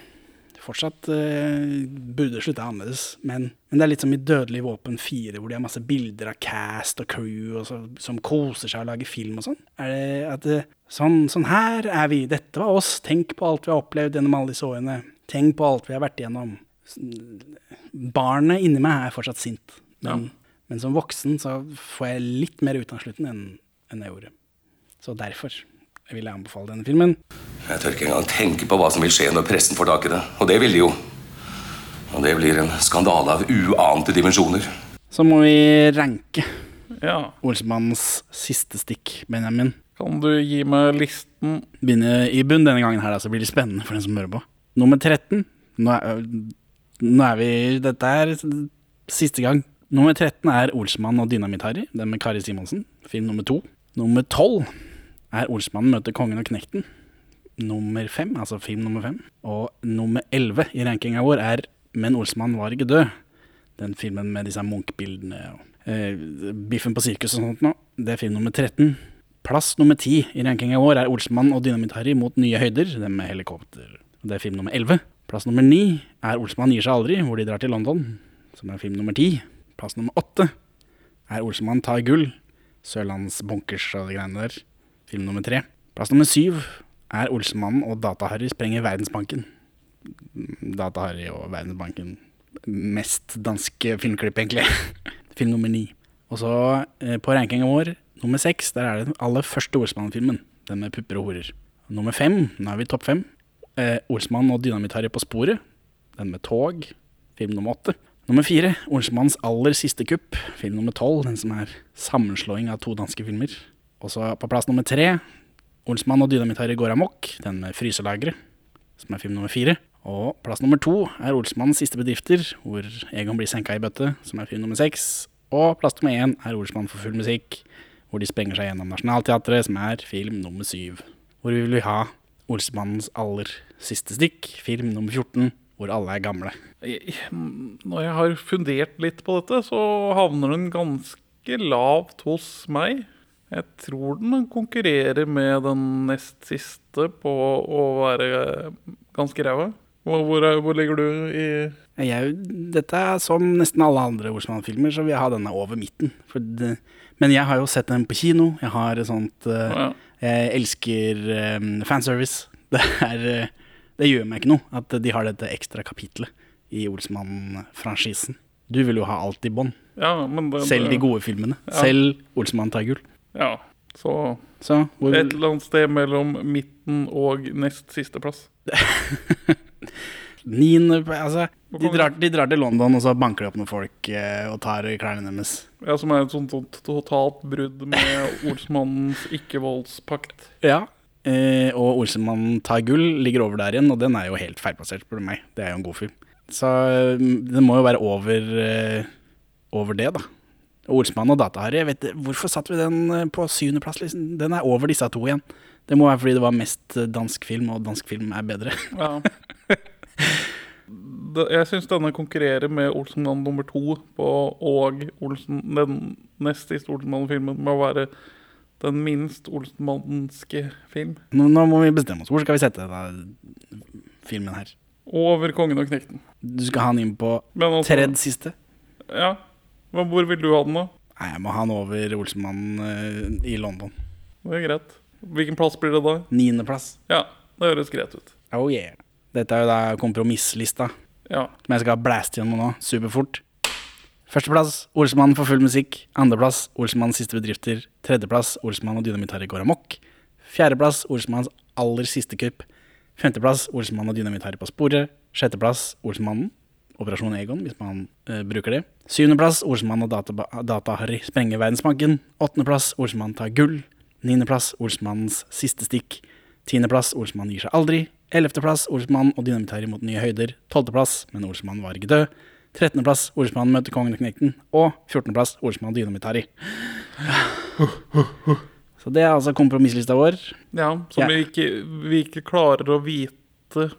Fortsatt eh, burde slutta annerledes, men, men det er litt som i Dødelig våpen 4, hvor de har masse bilder av cast og crew og så, som koser seg og lager film og sånn. Er det at eh, sånn, sånn her er vi, dette var oss, tenk på alt vi har opplevd gjennom alle disse årene. Tenk på alt vi har vært igjennom. Barnet inni meg er fortsatt sint, men, men som voksen så får jeg litt mer ut av slutten enn enn jeg gjorde. Så derfor vil jeg anbefale denne filmen. Jeg tør ikke engang tenke på hva som vil skje når pressen får tak i det. Og det vil de jo. Og det blir en skandale av uante dimensjoner. Så må vi ranke Ja. Olsmanns siste stikk, Benjamin. Kan du gi meg listen? Begynne i bunn denne gangen her, da, så blir det spennende for den som hører på. Nummer 13. Nå er, nå er vi Dette er siste gang. Nummer 13 er Olsmann og Dynamitt-Harry, den med Kari Simonsen. Film nummer to. Nummer 12 er Olsmannen møter kongen og knekten. Nummer 5, altså film nummer 5. Og nummer 11 i rankinga vår er Men Olsmann var ikke død. Den filmen med disse Munch-bildene og eh, Biffen på sirkus og sånt nå. Det er film nummer 13. Plass nummer 10 i rankinga vår er Olsmann og Dynamitt-Harry mot nye høyder. Den med helikopter. Det er film nummer 11. Plass nummer 9 er Olsmann gir seg aldri, hvor de drar til London. Som er film nummer 10. Plass nummer 8 er Olsmann tar gull. Sørlandsbunkers og de greiene der. Film nummer 3. Plass nummer 7 er Olsmannen og Data-Harry sprenger Verdensbanken. Data-Harry og Verdensbanken. Mest danske filmklipp, egentlig. Film nummer ni. Og så eh, på rankinga vår, nummer seks, der er det den aller første Olsmann-filmen. Den med pupper og horer. Nummer fem, nå er vi topp fem. Eh, Olsmann og Dynamitt-Harry på sporet. Den med tog. Film nummer åtte. Nummer fire, Olsmanns aller siste kupp. Film nummer tolv, den som er sammenslåing av to danske filmer. Og så på plass nummer tre, Olsmann og Dynamitt-Harry går amok. Den med fryselageret, som er film nummer fire. Og plass nummer to er Olsmanns siste bedrifter, hvor Egon blir senka i bøtte, som er film nummer seks. Og plass nummer én er Olsmann for full musikk, hvor de sprenger seg gjennom Nationaltheatret, som er film nummer syv. Hvor vi vil ha Olsmannens aller siste stikk, film nummer 14, hvor alle er gamle. Når jeg har fundert litt på dette, så havner den ganske lavt hos meg. Jeg tror den konkurrerer med den nest siste på å være ganske ræva. Hvor, hvor, er- ligger du i Jeg, dette er som nesten alle andre Olsmann-filmer, så vil jeg ha denne over midten. Det, men jeg har jo sett den på kino. Jeg har et sånt uh, Ja. Jeg elsker eh, fanservice. Det, er, eh, det gjør meg ikke noe at de har dette ekstra kapitlet i Olsmann-franchisen. Du vil jo ha alt i bånn. Ja, Selv de gode filmene. Ja. Selv Olsmann tar gull. Ja, så Så hvor, et eller annet sted mellom midten og nest siste plass. niende Altså, de drar, de drar til London, og så banker de opp noen folk eh, og tar klærne deres. Ja, Som er et sånt, sånt totalt brudd med ordsmannens ikke-voldspakt. Ja. Eh, og Olsenmann tar gull ligger over der igjen, og den er jo helt feilplassert, spør du meg. Det er jo en god film. Så eh, det må jo være over, eh, over det, da. Olsmann og Data-Harry, hvorfor satte vi den eh, på syvendeplass? Liksom? Den er over disse to igjen. Det må være fordi det var mest eh, dansk film, og dansk film er bedre. Ja. Jeg syns denne konkurrerer med Olsenmann nummer to på, og Olsen, den nest siste Olsenmann-filmen med å være den minst olsenmannske film. Nå, nå må vi bestemme oss. Hvor skal vi sette denne filmen her? Over Kongen og Knekten. Du skal ha den inn på altså- tredje siste? Ja. Men hvor vil du ha den, da? Nei, jeg må ha den over Olsenmann eh, i London. Det er greit. Hvilken plass blir det da? Niendeplass. Ja, det høres greit ut. Oh yeah. Dette er jo da kompromisslista, Ja. som jeg skal blaste gjennom nå, superfort. Førsteplass Olsmann for full musikk. Andreplass Olsmanns siste bedrifter. Tredjeplass Olsmann og Dynamitt-Harry går amok. Fjerdeplass Olsmanns aller siste kupp. Femteplass Olsmann og Dynamitt-Harry på sporet. Sjetteplass Olsmannen. Operasjon Egon, hvis man uh, bruker det. Syvendeplass Olsmann og Data- Data-Harry sprenger verdensbanken. Åttendeplass Olsmann tar gull. Niendeplass Olsmannens siste stikk. Tiendeplass Olsmann gir seg aldri. Ellevteplass Olsmann og Dynamitt-Harry mot nye høyder. Tolvteplass Men Olsmann var ikke død. Trettendeplass Olsmann møter kongen og knekten. Og fjortendeplass Olsmann og Dynamitt-Harry. Så det er altså kompromisslista vår. ja som Ja. Vi, ikke, vi ikke klarer å vite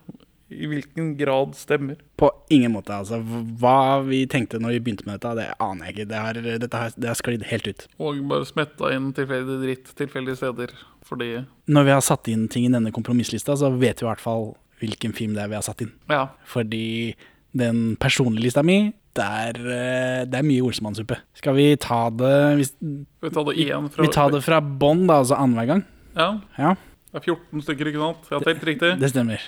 i hvilken grad stemmer. På ingen måte, altså. Hva vi tenkte når vi begynte med dette, det aner jeg ikke. Det har, dette har, det har sklidd helt ut. Og bare smetta inn tilfeldig dritt tilfeldige steder. Fordi Når vi har satt inn ting i denne kompromisslista, så vet vi i hvert fall hvilken film det er vi har satt inn. Ja. Fordi den personlige lista mi, det er, eh, det er mye Olsemann-suppe. Skal vi ta det hvis, Skal vi ta det igjen fra Vi tar det fra bånn, da, altså annenhver gang? Ja. Ja, Det er 14 stykker, ikke sant? Jeg har telt riktig. det stemmer.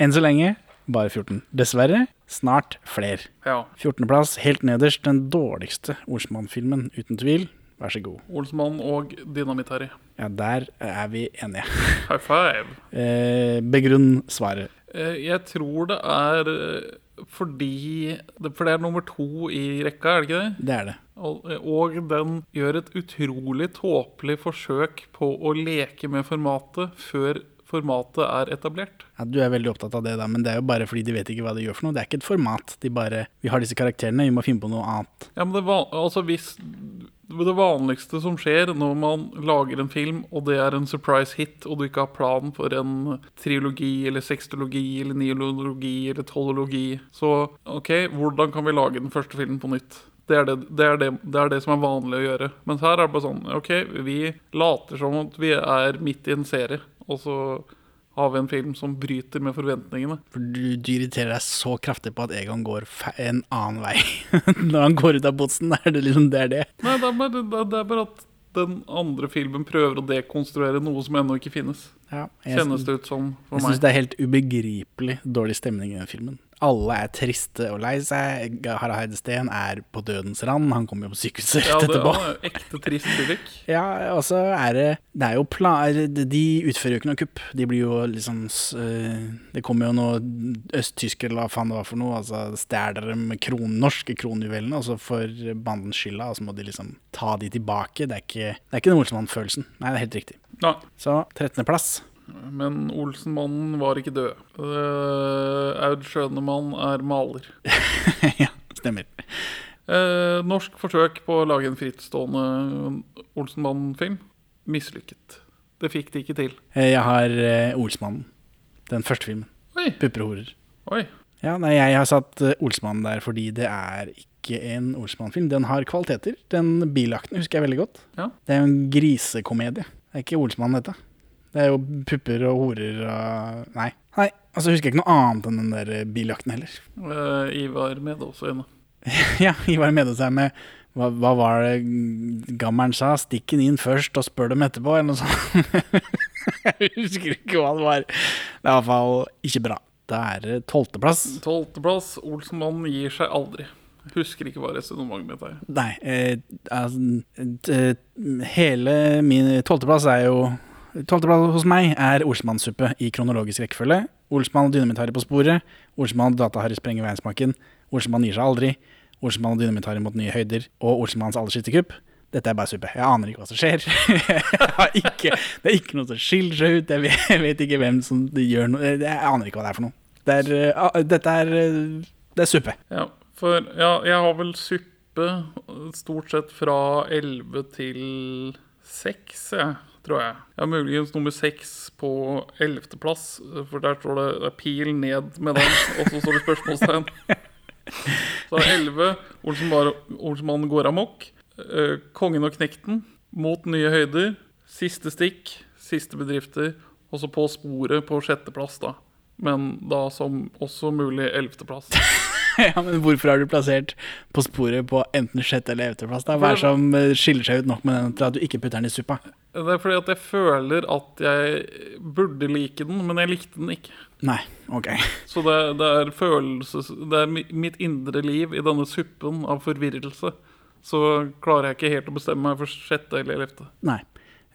Enn så lenge bare 14. Dessverre snart flere. Ja. 14.-plass, helt nederst, den dårligste Olsmann-filmen, uten tvil. Vær så god. Olsmann og Dynamitt-Harry. Ja, der er vi enige. High five. Eh, begrunn svaret. Eh, Jeg tror det er eh, fordi For det er nummer to i rekka, er det ikke det? Det er det. Og, og den gjør et utrolig tåpelig forsøk på å leke med formatet før formatet er etablert. Ja, Du er veldig opptatt av det, da, men det er jo bare fordi de vet ikke hva de gjør for noe. Det er ikke et format. De bare Vi har disse karakterene, vi må finne på noe annet. Ja, men det, van altså hvis det vanligste som skjer når man lager en film, og det er en surprise hit, og du ikke har plan for en triologi eller sextologi eller niologi eller tolologi, så OK, hvordan kan vi lage den første filmen på nytt? Det er det, det, er det, det er det som er vanlig å gjøre. Mens her er det bare sånn OK, vi later som at vi er midt i en serie, og så har vi en film som bryter med forventningene. For du, du irriterer deg så kraftig på at Egon går en annen vei. Når han går ut av botsen, er det liksom det er det. Nei, det er, bare, det er- bare at den andre filmen prøver å dekonstruere noe som ennå ikke finnes. Ja, jeg Kjennes det ut som for jeg meg. syns det er helt ubegripelig dårlig stemning i den filmen. Alle er triste og lei seg. Harald Heidesteen er på dødens rand. Han kommer jo på sykehuset Ja, det etterpå. er ekte trist lyrikk. Ja, og så er det Det er jo pla De utfører jo ikke noe kupp. De blir jo liksom eh, Det kommer jo noe østtyskere eller hva faen det var for noe. Altså Stjeler de kron, norske kronjuvelene, og så får bandens skylda, og så må de liksom ta de tilbake. Det er ikke, det er ikke den Olsenmann-følelsen. Nei, det er helt riktig. Ja. Så 13.-plass. men Olsenmannen var ikke død. Uh, Aud Schønemann er maler. ja, stemmer. Uh, norsk forsøk på å lage en frittstående Olsenmann-film mislykket. Det fikk de ikke til. Eh, Jeg har uh, Olsmannen. Den første filmen. Oi, Pupper og horer. oi. Ja, nei, jeg har satt Olsmannen der fordi det er ikke en Olsmann-film. Den har kvaliteter. Den bilakten husker jeg veldig godt. Ja. Det er jo en grisekomedie. Det er ikke Olsmann, dette. Det er jo pupper og horer og Nei. Nei, altså husker jeg ikke noe annet enn den der eh, biljakten heller. Uh, Ivar Medåsøyne. ja, Ivar Medås er med hva, hva var det gammelen sa? Stikk den inn først og spør dem etterpå, eller noe sånt. jeg husker ikke hva det var. Det er i hvert fall ikke bra. Da er det tolvteplass. Tolvteplass. Olsenmannen gir seg aldri. Husker ikke hva resonnementet mitt er. Nei, eh, altså eh, Hele min tolvteplass er jo Tolvteplass hos meg er Olsmann-suppe i kronologisk rekkefølge. Olsmann og Dynamitt-Harry på sporet. Olsmann og Data-Harry sprenger verdensmaken. Olsmann gir seg aldri. Olsmann og Dynamitt-Harry mot nye høyder. Og Olsmanns aller siste kupp. Dette er bare suppe. Jeg aner ikke hva som skjer. ikke, det er ikke noe som skiller seg ut. Jeg vet, jeg vet ikke hvem som gjør noe. Jeg aner ikke hva det er for noe. Det er, uh, dette er uh, Det er suppe. Ja, for ja, jeg har vel suppe stort sett fra 11 til 6, jeg, tror jeg. Ja, muligens nummer seks på ellevteplass, for der står det, det er pil ned med den, og så står det spørsmålstegn. Så er 11 Olsenbar- Olsenmannen går amok. eh, Kongen og knekten mot nye høyder. Siste stikk, siste bedrifter. Og så på sporet på sjetteplass, da. Men da som også mulig ellevteplass. ja, men hvorfor er du plassert På sporet på enten sjette eller ellevteplass? Hva er det som eh, skiller seg ut nok med den til at du ikke putter den i suppa? Det er fordi at jeg føler at jeg burde like den, men jeg likte den ikke. Nei, ok. Så det, det er følelses... Det er mitt indre liv i denne suppen av forvirrelse. Så klarer jeg ikke helt å bestemme meg for sjette eller ellevte. Nei.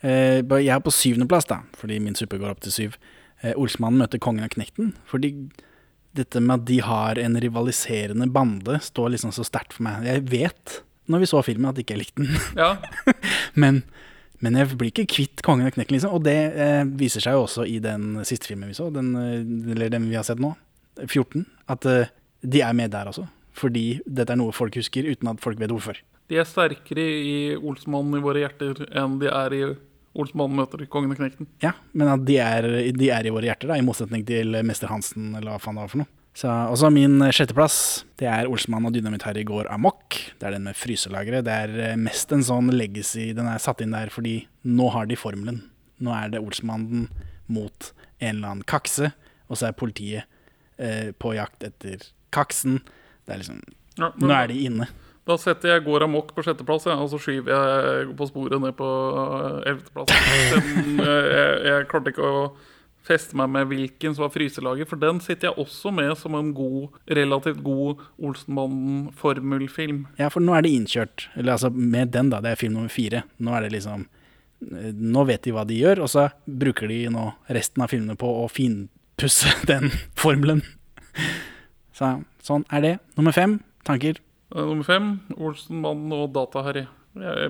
Eh, jeg er på syvendeplass, da, fordi min suppe går opp til syv. Eh, Olsmannen møter kongen av Knekten. Fordi dette med at de har en rivaliserende bande, står liksom så sterkt for meg. Jeg vet, når vi så filmen, at jeg ikke likte den. Ja, Men, men jeg blir ikke kvitt kongen av Knekken, liksom. Og det eh, viser seg jo også i den siste filmen vi så, den, eh, eller den vi har sett nå, 14, at eh, de er med der også. Fordi dette er noe folk husker, uten at folk vet hvorfor. De er sterkere i Olsmannen i våre hjerter enn de er i Olsmannen møter kongen og knekten. Ja, men at de er, de er i våre hjerter, da, i motsetning til Mester Hansen, eller hva faen det var for noe. Så, også min sjetteplass, det er Olsmann og Dynamitt-Harry går amok. Det er den med fryselageret. Det er eh, mest en sånn legacy. Den er satt inn der fordi nå har de formelen. Nå er det Olsmannen mot en eller annen kakse, og så er politiet eh, på jakt etter kaksen. Det er liksom Ja, men- Nå er de inne. Da setter jeg går amok på sjetteplass, ja, og så skyver jeg på sporet ned på eh, ellevteplass. Eh, Jeg, jeg klarte ikke å feste meg med hvilken som var fryselaget, for den sitter jeg også med som en god, relativt god Olsenbanden-formelfilm. Ja, for nå er det innkjørt. Eller altså med den, da. Det er film nummer fire. Nå er det liksom eh, Nå vet de hva de gjør, og så bruker de nå resten av filmene på å finpusse den formelen. Så sånn er det. Nummer fem, tanker. Eh, Nummer fem, Olsenmannen og Data-Harry. Jeg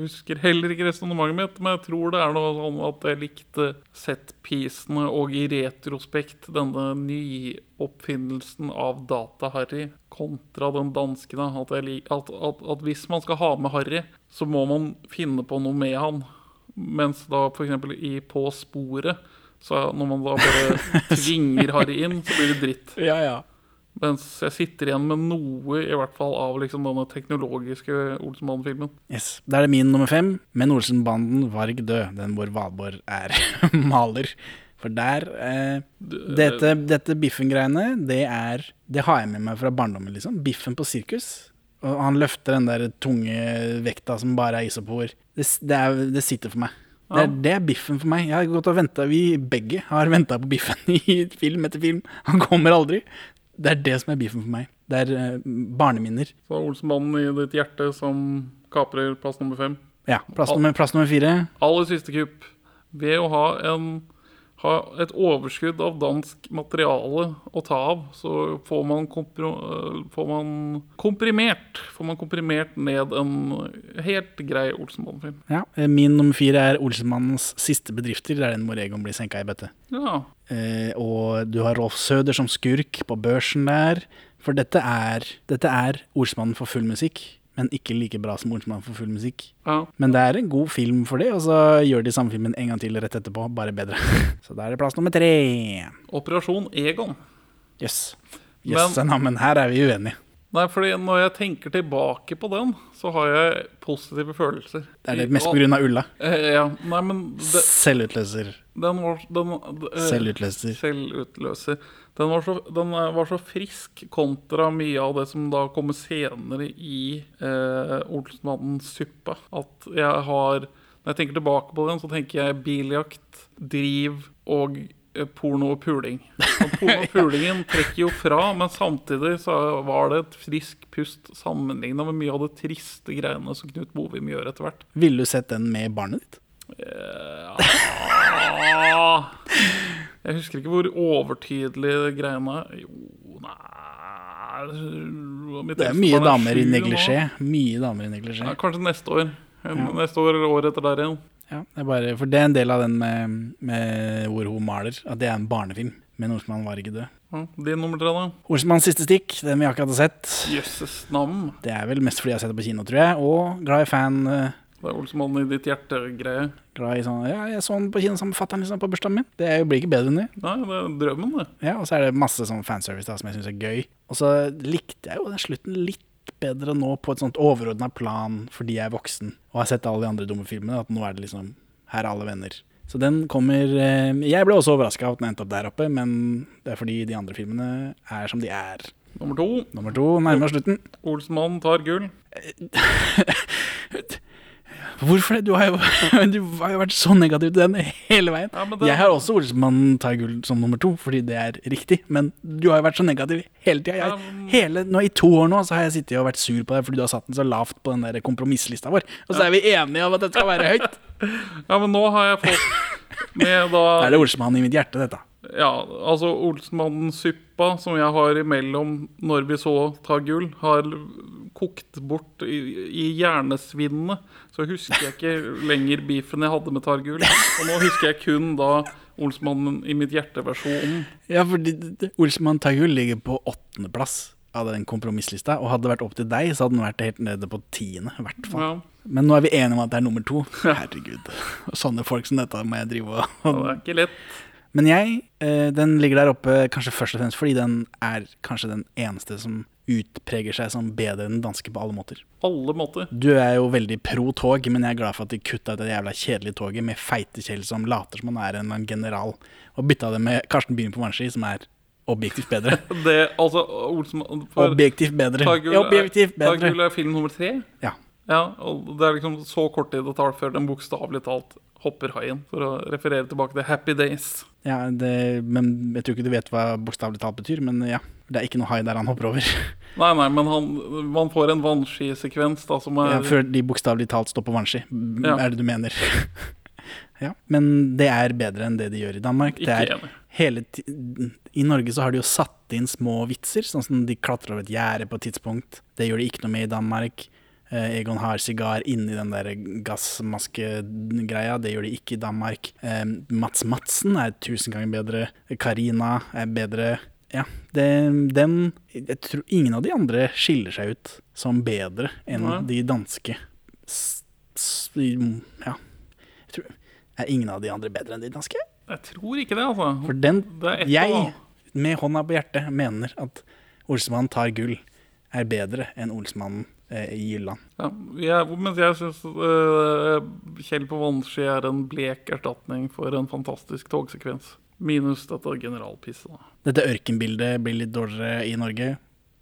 husker heller ikke resonnementet mitt, men jeg tror det er noe sånn at jeg likte set-piecene og i retrospekt denne nyoppfinnelsen av Data-Harry kontra den danskene. At, at, at, at hvis man skal ha med Harry, så må man finne på noe med han. Mens da f.eks. i På sporet, så når man da bare tvinger Harry inn, så blir det dritt. Ja, ja. Mens jeg sitter igjen med noe i hvert fall av liksom denne teknologiske Olsenbanden-filmen. Yes. Da er det min nummer fem, men Olsenbanden Varg død. Den hvor Valborg er maler. For der eh, Dette, dette Biffen-greiene, det er Det har jeg med meg fra barndommen, liksom. Biffen på sirkus. Og han løfter den der tunge vekta som bare er isopor. Det, det, er, det sitter for meg. Det er, det er biffen for meg. Jeg har gått og ventet, Vi begge har venta på biffen i film etter film. Han kommer aldri. Det er det som er beefen for meg. Det er eh, barneminner. Så Olsenmannen i ditt hjerte som kaprer plass nummer fem. Ja. Plass nummer, plass nummer fire. Aller siste kupp. Ved å ha, en, ha et overskudd av dansk materiale å ta av, så får man, øh, får man komprimert Får man komprimert ned en helt grei Olsenmannen-film. Ja. eh, Min nummer fire er Olsenmannens siste bedrifter. Det er den Moregon Egon blir senka i bøtte. Ja. Eh, og du har Rolf Søder som skurk på børsen der. For dette er, dette er Olsmannen for full musikk, men ikke like bra som Olsmannen for full musikk. ja. Men det er en god film for det, og så gjør de samme filmen en gang til rett etterpå, bare bedre. Så da er det plass nummer tre. Operasjon Egon. Jøss. Yes. Jøss, yes, men her er vi uenige. Nei, fordi når jeg tenker tilbake på den, så har jeg positive følelser. Det Er det mest av Ulla? Eh, Ja. Nei, men det, Selvutløser. den var den, eh, Selvutløser. Selvutløser. Den var, så, den eh, var så frisk kontra mye av det som da kommer senere i eh, Olsenmannens suppe. At jeg har Når jeg tenker tilbake på den, så tenker jeg biljakt, driv og porno og puling. Og porno og pulingen trekker jo fra, men samtidig så var det et frisk pust sammenligna med mye av det triste greiene som Knut Bovim gjør etter hvert. Ville du sett den med barnet ditt? Ja jeg husker ikke hvor overtydelig greiene er. Jo, nei Det er mye damer i neglisjé. Mye damer i neglisjé. Ja, kanskje neste år. Neste år eller året etter der igjen. Ja, det er bare, for det er en del av den med, med hvor hun maler, at det er en barnefilm. Men Olsmann var ikke død. Ja, din nummer tre, da? Olsmanns siste stikk, den vi akkurat har sett. Jøsses navn. Det er vel mest fordi jeg har sett det på kino, tror jeg. Og glad i fan. eh, Det er Olsmann i ditt hjerte-greie. Glad i sånn Ja, jeg så den på kino sammen med fatter'n liksom, på bursdagen min. Det blir ikke bedre enn det. Nei, det er drømmen, det. Ja, Og så er det masse sånn fanservice da, som jeg syns er gøy. Og så likte jeg jo den slutten litt bedre nå på et sånt overordna plan fordi jeg er voksen og har sett alle de andre dumme filmene. At nå er det liksom Her er alle venner. Så den kommer eh, Jeg ble også overraska at den endte opp der oppe, men det er fordi de andre filmene er som de er. Nummer to. Nummer to nærmer slutten. Olsenmannen tar gull. Hvorfor det? Du har jo, du har jo vært så negativ til den hele veien. Ja, det- Jeg har også Olsmannen tar gull som nummer to, fordi det er riktig. Men du har jo vært så negativ hele tida. Nå, I to år nå så har jeg sittet og vært sur på deg fordi du har satt den så lavt på den der kompromisslista vår. Og så er vi enige om at det skal være høyt. Ja, men nå har jeg fått med da er det Olsmannen i mitt hjerte, dette. Ja, altså Olsmannen-suppa som jeg har imellom når vi så tar gull, har kokt bort i, i hjernesvinnet. Så husker jeg ikke lenger beefen jeg hadde med Targul. Og nå husker jeg kun da Olsmannen i mitt hjerte-versjonen. Ja, fordi Olsmann Targul ligger på åttendeplass av den kompromisslista. Og hadde det vært opp til deg, så hadde den vært helt nede på tiende. i hvert fall. Ja, Men nå er vi enige om at det er nummer to. Herregud. Sånne folk som dette må jeg drive og det er ikke lett. Men jeg, eh, den ligger der oppe kanskje først og fremst fordi den er kanskje den eneste som utpreger seg som bedre enn danske på alle måter. Alle måter. Du er jo veldig pro tog, men jeg er glad for at de kutta ut det jævla kjedelige toget med feite Kjell som later som han er en general, og bytta det med Karsten Byen på vannski, som er objektivt bedre. Det, altså, Objektivt bedre. Tagul, objektivt bedre. Tagul er film nummer tre. Ja. Ja, og det er liksom så kort tid det tar før den bokstavelig talt hopper haien, for å referere tilbake til Happy Days. Ja, det, men Jeg tror ikke du vet hva bokstavelig talt betyr, men ja. Det er ikke noe hai der han hopper over. Nei, nei, men han, man får en vannskisekvens da, som er Ja, før de bokstavelig talt står på vannski, Ja. er det du mener. ja, Men det er bedre enn det de gjør i Danmark. Ikke det er hele I Norge så har de jo satt inn små vitser, sånn som de klatrer over et gjerde på et tidspunkt. Det gjør de ikke noe med i Danmark. Eh, Egon har sigar inni den der gassmaskegreia. Det gjør de ikke i Danmark. Eh, Mats Madsen er tusen ganger bedre. Karina er bedre. Ja, det, den Jeg tror ingen av de andre skiller seg ut som bedre enn ja. de danske. S, s, ja. Jeg tror, er ingen av de andre bedre enn de danske? Jeg tror ikke det, altså. For den Jeg, med hånda på hjertet, mener at Olsmannen tar gull er bedre enn Olsmannen i Jylland. Ja, jeg, mens jeg syns Kjell på vannski er en blek erstatning for en fantastisk togsekvens. Minus dette generalpisset, da. Dette ørkenbildet blir litt dårligere i Norge.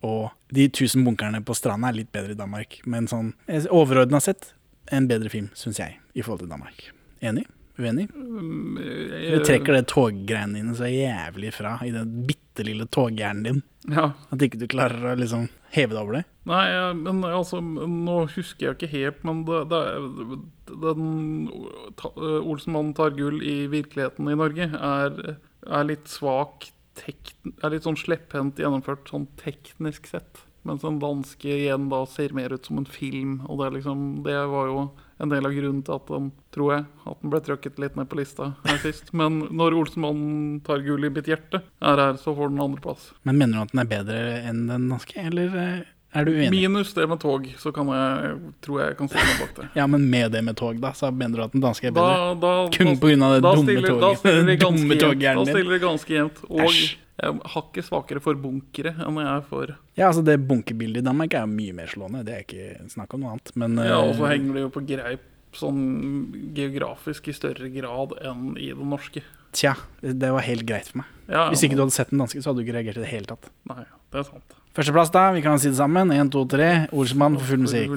Og de tusen bunkerne på stranda er litt bedre i Danmark. Men sånn overordna sett en bedre film, syns jeg, i forhold til Danmark. Enig? Uenig? Du trekker det toggreiene dine så jævlig fra i den bitte lille toghjernen din. Ja. At ikke du klarer å liksom heve deg over det. Nei, men altså Nå husker jeg ikke helt, men det, det, den Olsenmannen tar gull i virkeligheten i Norge er, er litt svak Er litt sånn slepphendt gjennomført sånn teknisk sett. Mens den danske igjen da ser mer ut som en film. Og det, liksom, det var jo en del av grunnen til at den, tror jeg, at den ble trykket litt ned på lista her sist. Men når Olsenmannen tar gull i mitt hjerte er her, så får den andreplass. Men mener du at den er bedre enn den norske, eller eh, er du uenig? Minus det med tog, så kan jeg, tror jeg jeg kan stille meg bak det. Ja, men med det med tog, da, så mener du at den danske er bedre? da, da- Kun pga. det da dumme stiller- toget. Da stiller det ganske stiller ganske jevnt. Og Æsj. jeg har ikke svakere for bunkere enn jeg er for Ja, altså Det bunkebildet i Danmark er mye mer slående. Det er ikke snakk om noe annet. Men Ja, og så eh, henger det jo på greip sånn geografisk i større grad enn i det norske. tja, det var helt greit for meg. Ja, Hvis ikke du hadde sett den danske, så hadde du ikke reagert i det hele tatt. Nei, det er sant. Førsteplass, da. Vi kan si det sammen. Én, to, tre. Olsmann for full musikk.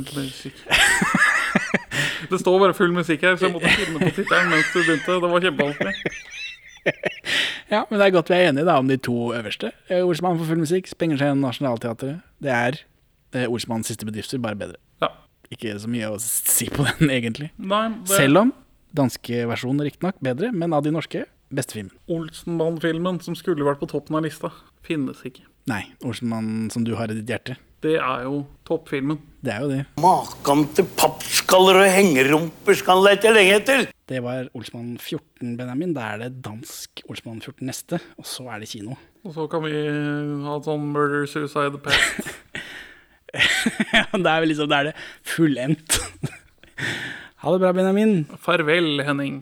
Det står bare full musikk her, så jeg måtte finne på tittelen mens du begynte. Det var kjempevanskelig. Ja, men det er godt vi er enige da om de to øverste. Eh, Olsmann for full musikk, Spenger seg gjennom Nationaltheatret. Det er eh, Olsmanns siste bedrifter, bare bedre. Ja. Ikke så mye å si på den, egentlig. Nei, det Selv om danske versjon riktignok bedre, men av de norske beste filmen. Olsenmann-filmen som skulle vært på toppen av lista, finnes ikke. Nei, Olsenmann som du har i ditt hjerte. Det er jo toppfilmen. Det er jo det. Makan til pappskaller og hengerumper skal han lete lenge etter. Det var Olsmann 14, Benjamin. Da er det dansk Olsmann 14 neste, og så er det kino. Og så kan vi ha sånn murder, suicide, pest. Ja, det er vel liksom, det er det fullendt. ha det bra, Benjamin. Farvel, Henning.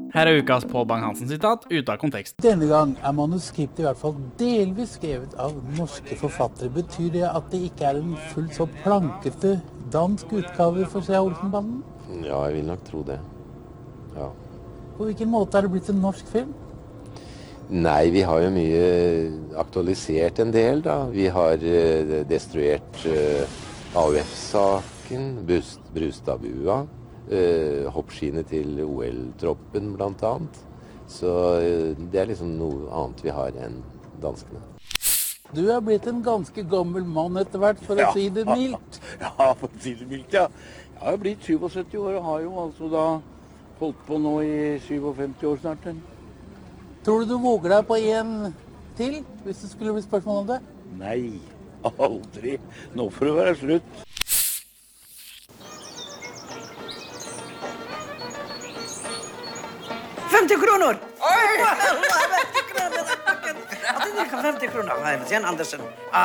Her er ukas Pål Bang-Hansen-sitat ute av kontekst. Denne gang er manuskriptet i hvert fall delvis skrevet av norske forfattere. Betyr det at det ikke er en fullt så plankete dansk utgave for Svea Olsen-banden? Ja, jeg vil nok tro det. Ja. På hvilken måte er det blitt en norsk film? Nei, vi har jo mye aktualisert en del, da. Vi har eh, destruert eh, AUF-saken, Brust- Brustadbua, eh, hoppskiene til OL-troppen bl.a. Så eh, det er liksom noe annet vi har enn danskene. Du er blitt en ganske gammel mann etter hvert, for å si det mildt. Ja, for å si det mildt, ja. Jeg har jo blitt 77 år og har jo altså da holdt på nå i 57 år snart. Tror du du våger deg på en til, hvis det skulle bli spørsmål om det? Nei, aldri. Nå får det være slutt. 50 kroner. زين اندرسن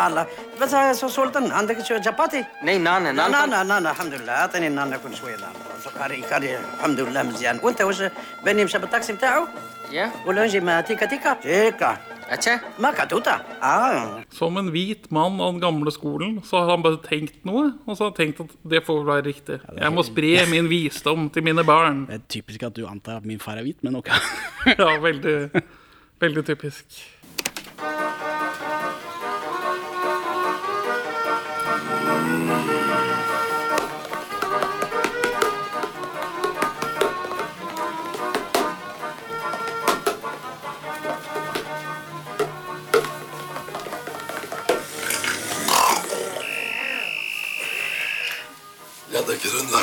الله بس سلطان عندك شباتي؟ ني نانا نانا نانا نانا الحمد لله اعطيني نانا كل شويه نانا قاري قاري الحمد لله مزيان وانت واش باني مشى بالطاكسي نتاعو؟ يا ولا نجي مع تيكا تيكا؟ تيكا Som en hvit mann av den gamle skolen, så har han bare tenkt noe. Og så har han tenkt at det får være riktig. Jeg må spre min visdom til mine barn. Det er typisk at du antar at min far er hvit, men ok. ja, veldig, veldig typisk.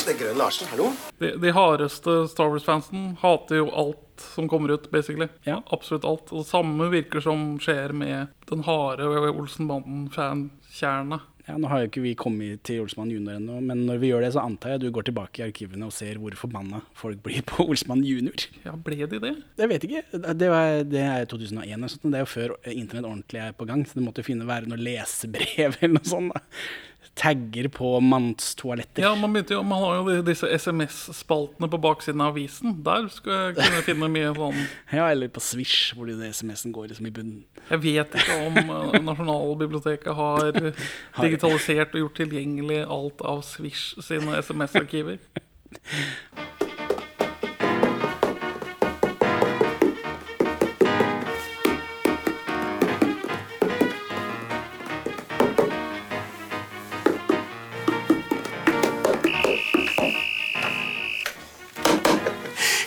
Det er Grønn Larsen. Hallo? De, de hardeste Star Wars-fansen hater jo alt som kommer ut, basically. Ja. Absolutt alt. Og det samme virker som skjer med den harde Olsenbanden-fankjerna. Ja, Nå har jo ikke vi kommet til Olsmann junior ennå, men når vi gjør det, så antar jeg du går tilbake i arkivene og ser hvor forbanna folk blir på Olsmann junior. Ja, ble de det? Jeg vet ikke. Det, var, det er 2001, eller sånt, det er jo før internett ordentlig er på gang, så det måtte jo finne være noe lesebrev eller noe sånt. da. Tagger på mannstoaletter. Ja, man, jo, man har jo disse SMS-spaltene på baksiden av avisen. Der skulle jeg kunne finne mye sånn Ja, eller på Swish, hvor SMS-en går liksom i bunnen. Jeg vet ikke om eh, Nasjonalbiblioteket har digitalisert og gjort tilgjengelig alt av Swish sine SMS-arkiver.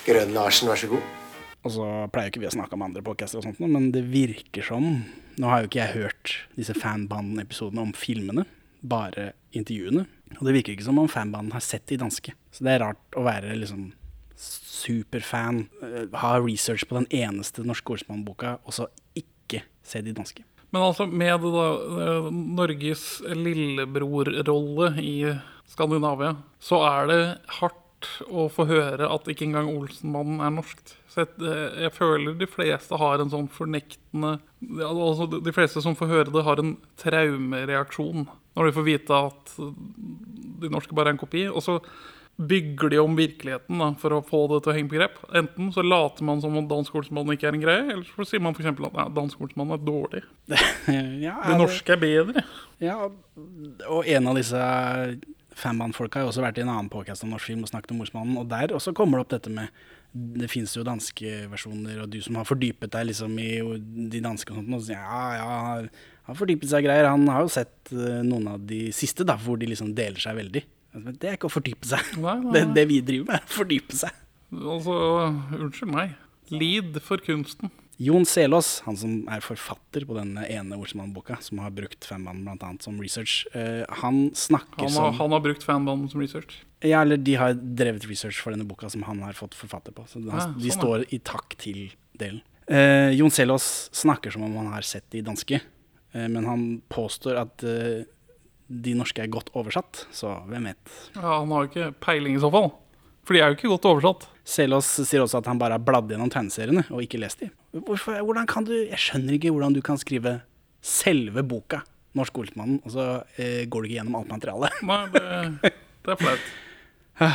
Grønn Larsen, vær så god. Og så pleier ikke vi å snakke med andre podcaster og sånt, men det virker som Nå har jo ikke jeg hørt disse fanbanden-episodene om filmene, bare intervjuene. Og det virker ikke som om fanbanden har sett de danske. Så det er rart å være liksom superfan, eh, ha research på den eneste norske Olsmann-boka, og så ikke se de danske. Men altså, med da, eh, Norges lillebror-rolle i Skandinavia, så er det hardt å få høre at ikke engang Olsenmannen er norskt. Så jeg, eh, jeg føler de fleste har en sånn fornektende altså De fleste som får høre det, har en traumereaksjon når de får vite at de norske bare er en kopi. Og så bygger de om virkeligheten da, for å få det til å henge på grep. Enten så later man som om dansk Olsenmann ikke er en greie, eller så sier man f.eks. at ja, dansk Olsenmann er dårlig. ja, Det norske er bedre. Ja, og en av disse fanband-folka har jo også vært i en annen påkast om norsk film og snakket om Morsmannen, og der også kommer det opp dette med det finnes jo danske versjoner, og du som har fordypet deg liksom i de danske og sånt, og så ja, ja, har- fordypet seg greier. Han har jo sett eh, noen av de siste, da, hvor de liksom deler seg veldig. Men Det er ikke å fordype seg. Nei, nei, Det, nei. det vi driver med, er å fordype seg. Altså, unnskyld meg. Lid for kunsten. Jon Selås, han som er forfatter på denne ene Olsmann-boka, som har brukt fanbanden annet som research, uh, han snakker Han som han har brukt fanbanden som research. Ja, eller de har drevet research for denne boka som han har fått forfatter på. Så de, sånn, de sånn, står i takk til delen. Uh, Jon Selås snakker som om han har sett de danske, uh, men han påstår at de norske er godt oversatt, så hvem vet. Ja, Han har jo ikke peiling i så fall. For de er jo ikke godt oversatt. Selås sier også at han bare har bladd gjennom tegneseriene og ikke lest de. Hvorfor, hvordan kan du, Jeg skjønner ikke hvordan du kan skrive selve boka, 'Norsk Olsmannen', og så eh, går du ikke gjennom alt materialet. Nei, det, det er flaut.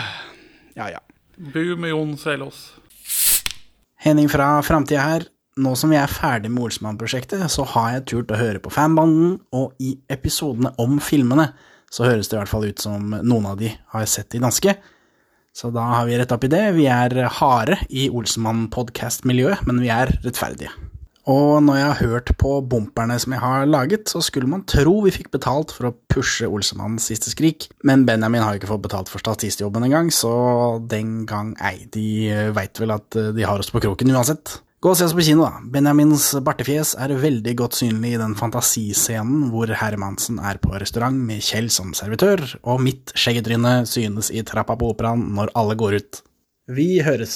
Ja, ja. Bu med Jon Selås. Henning fra Framtida her. Nå som vi er ferdig med Olsmann-prosjektet, så har jeg turt å høre på fanbanden, og i episodene om filmene så høres det i hvert fall ut som noen av de har sett de danske. Så da har vi rett opp i det. Vi er harde i Olsemann-podkast-miljøet, men vi er rettferdige. Og når jeg har hørt på bumperne som jeg har laget, så skulle man tro vi fikk betalt for å pushe Olsemannens siste skrik, men Benjamin har ikke fått betalt for statistjobben engang, så den gang ei. De veit vel at de har oss på kroken uansett. Gå og se oss på kino, da. Benjamins bartefjes er veldig godt synlig i den fantasiscenen hvor Hermansen er på restaurant med Kjell som servitør, og mitt skjeggetryne synes i trappa på operaen når alle går ut. Vi høres.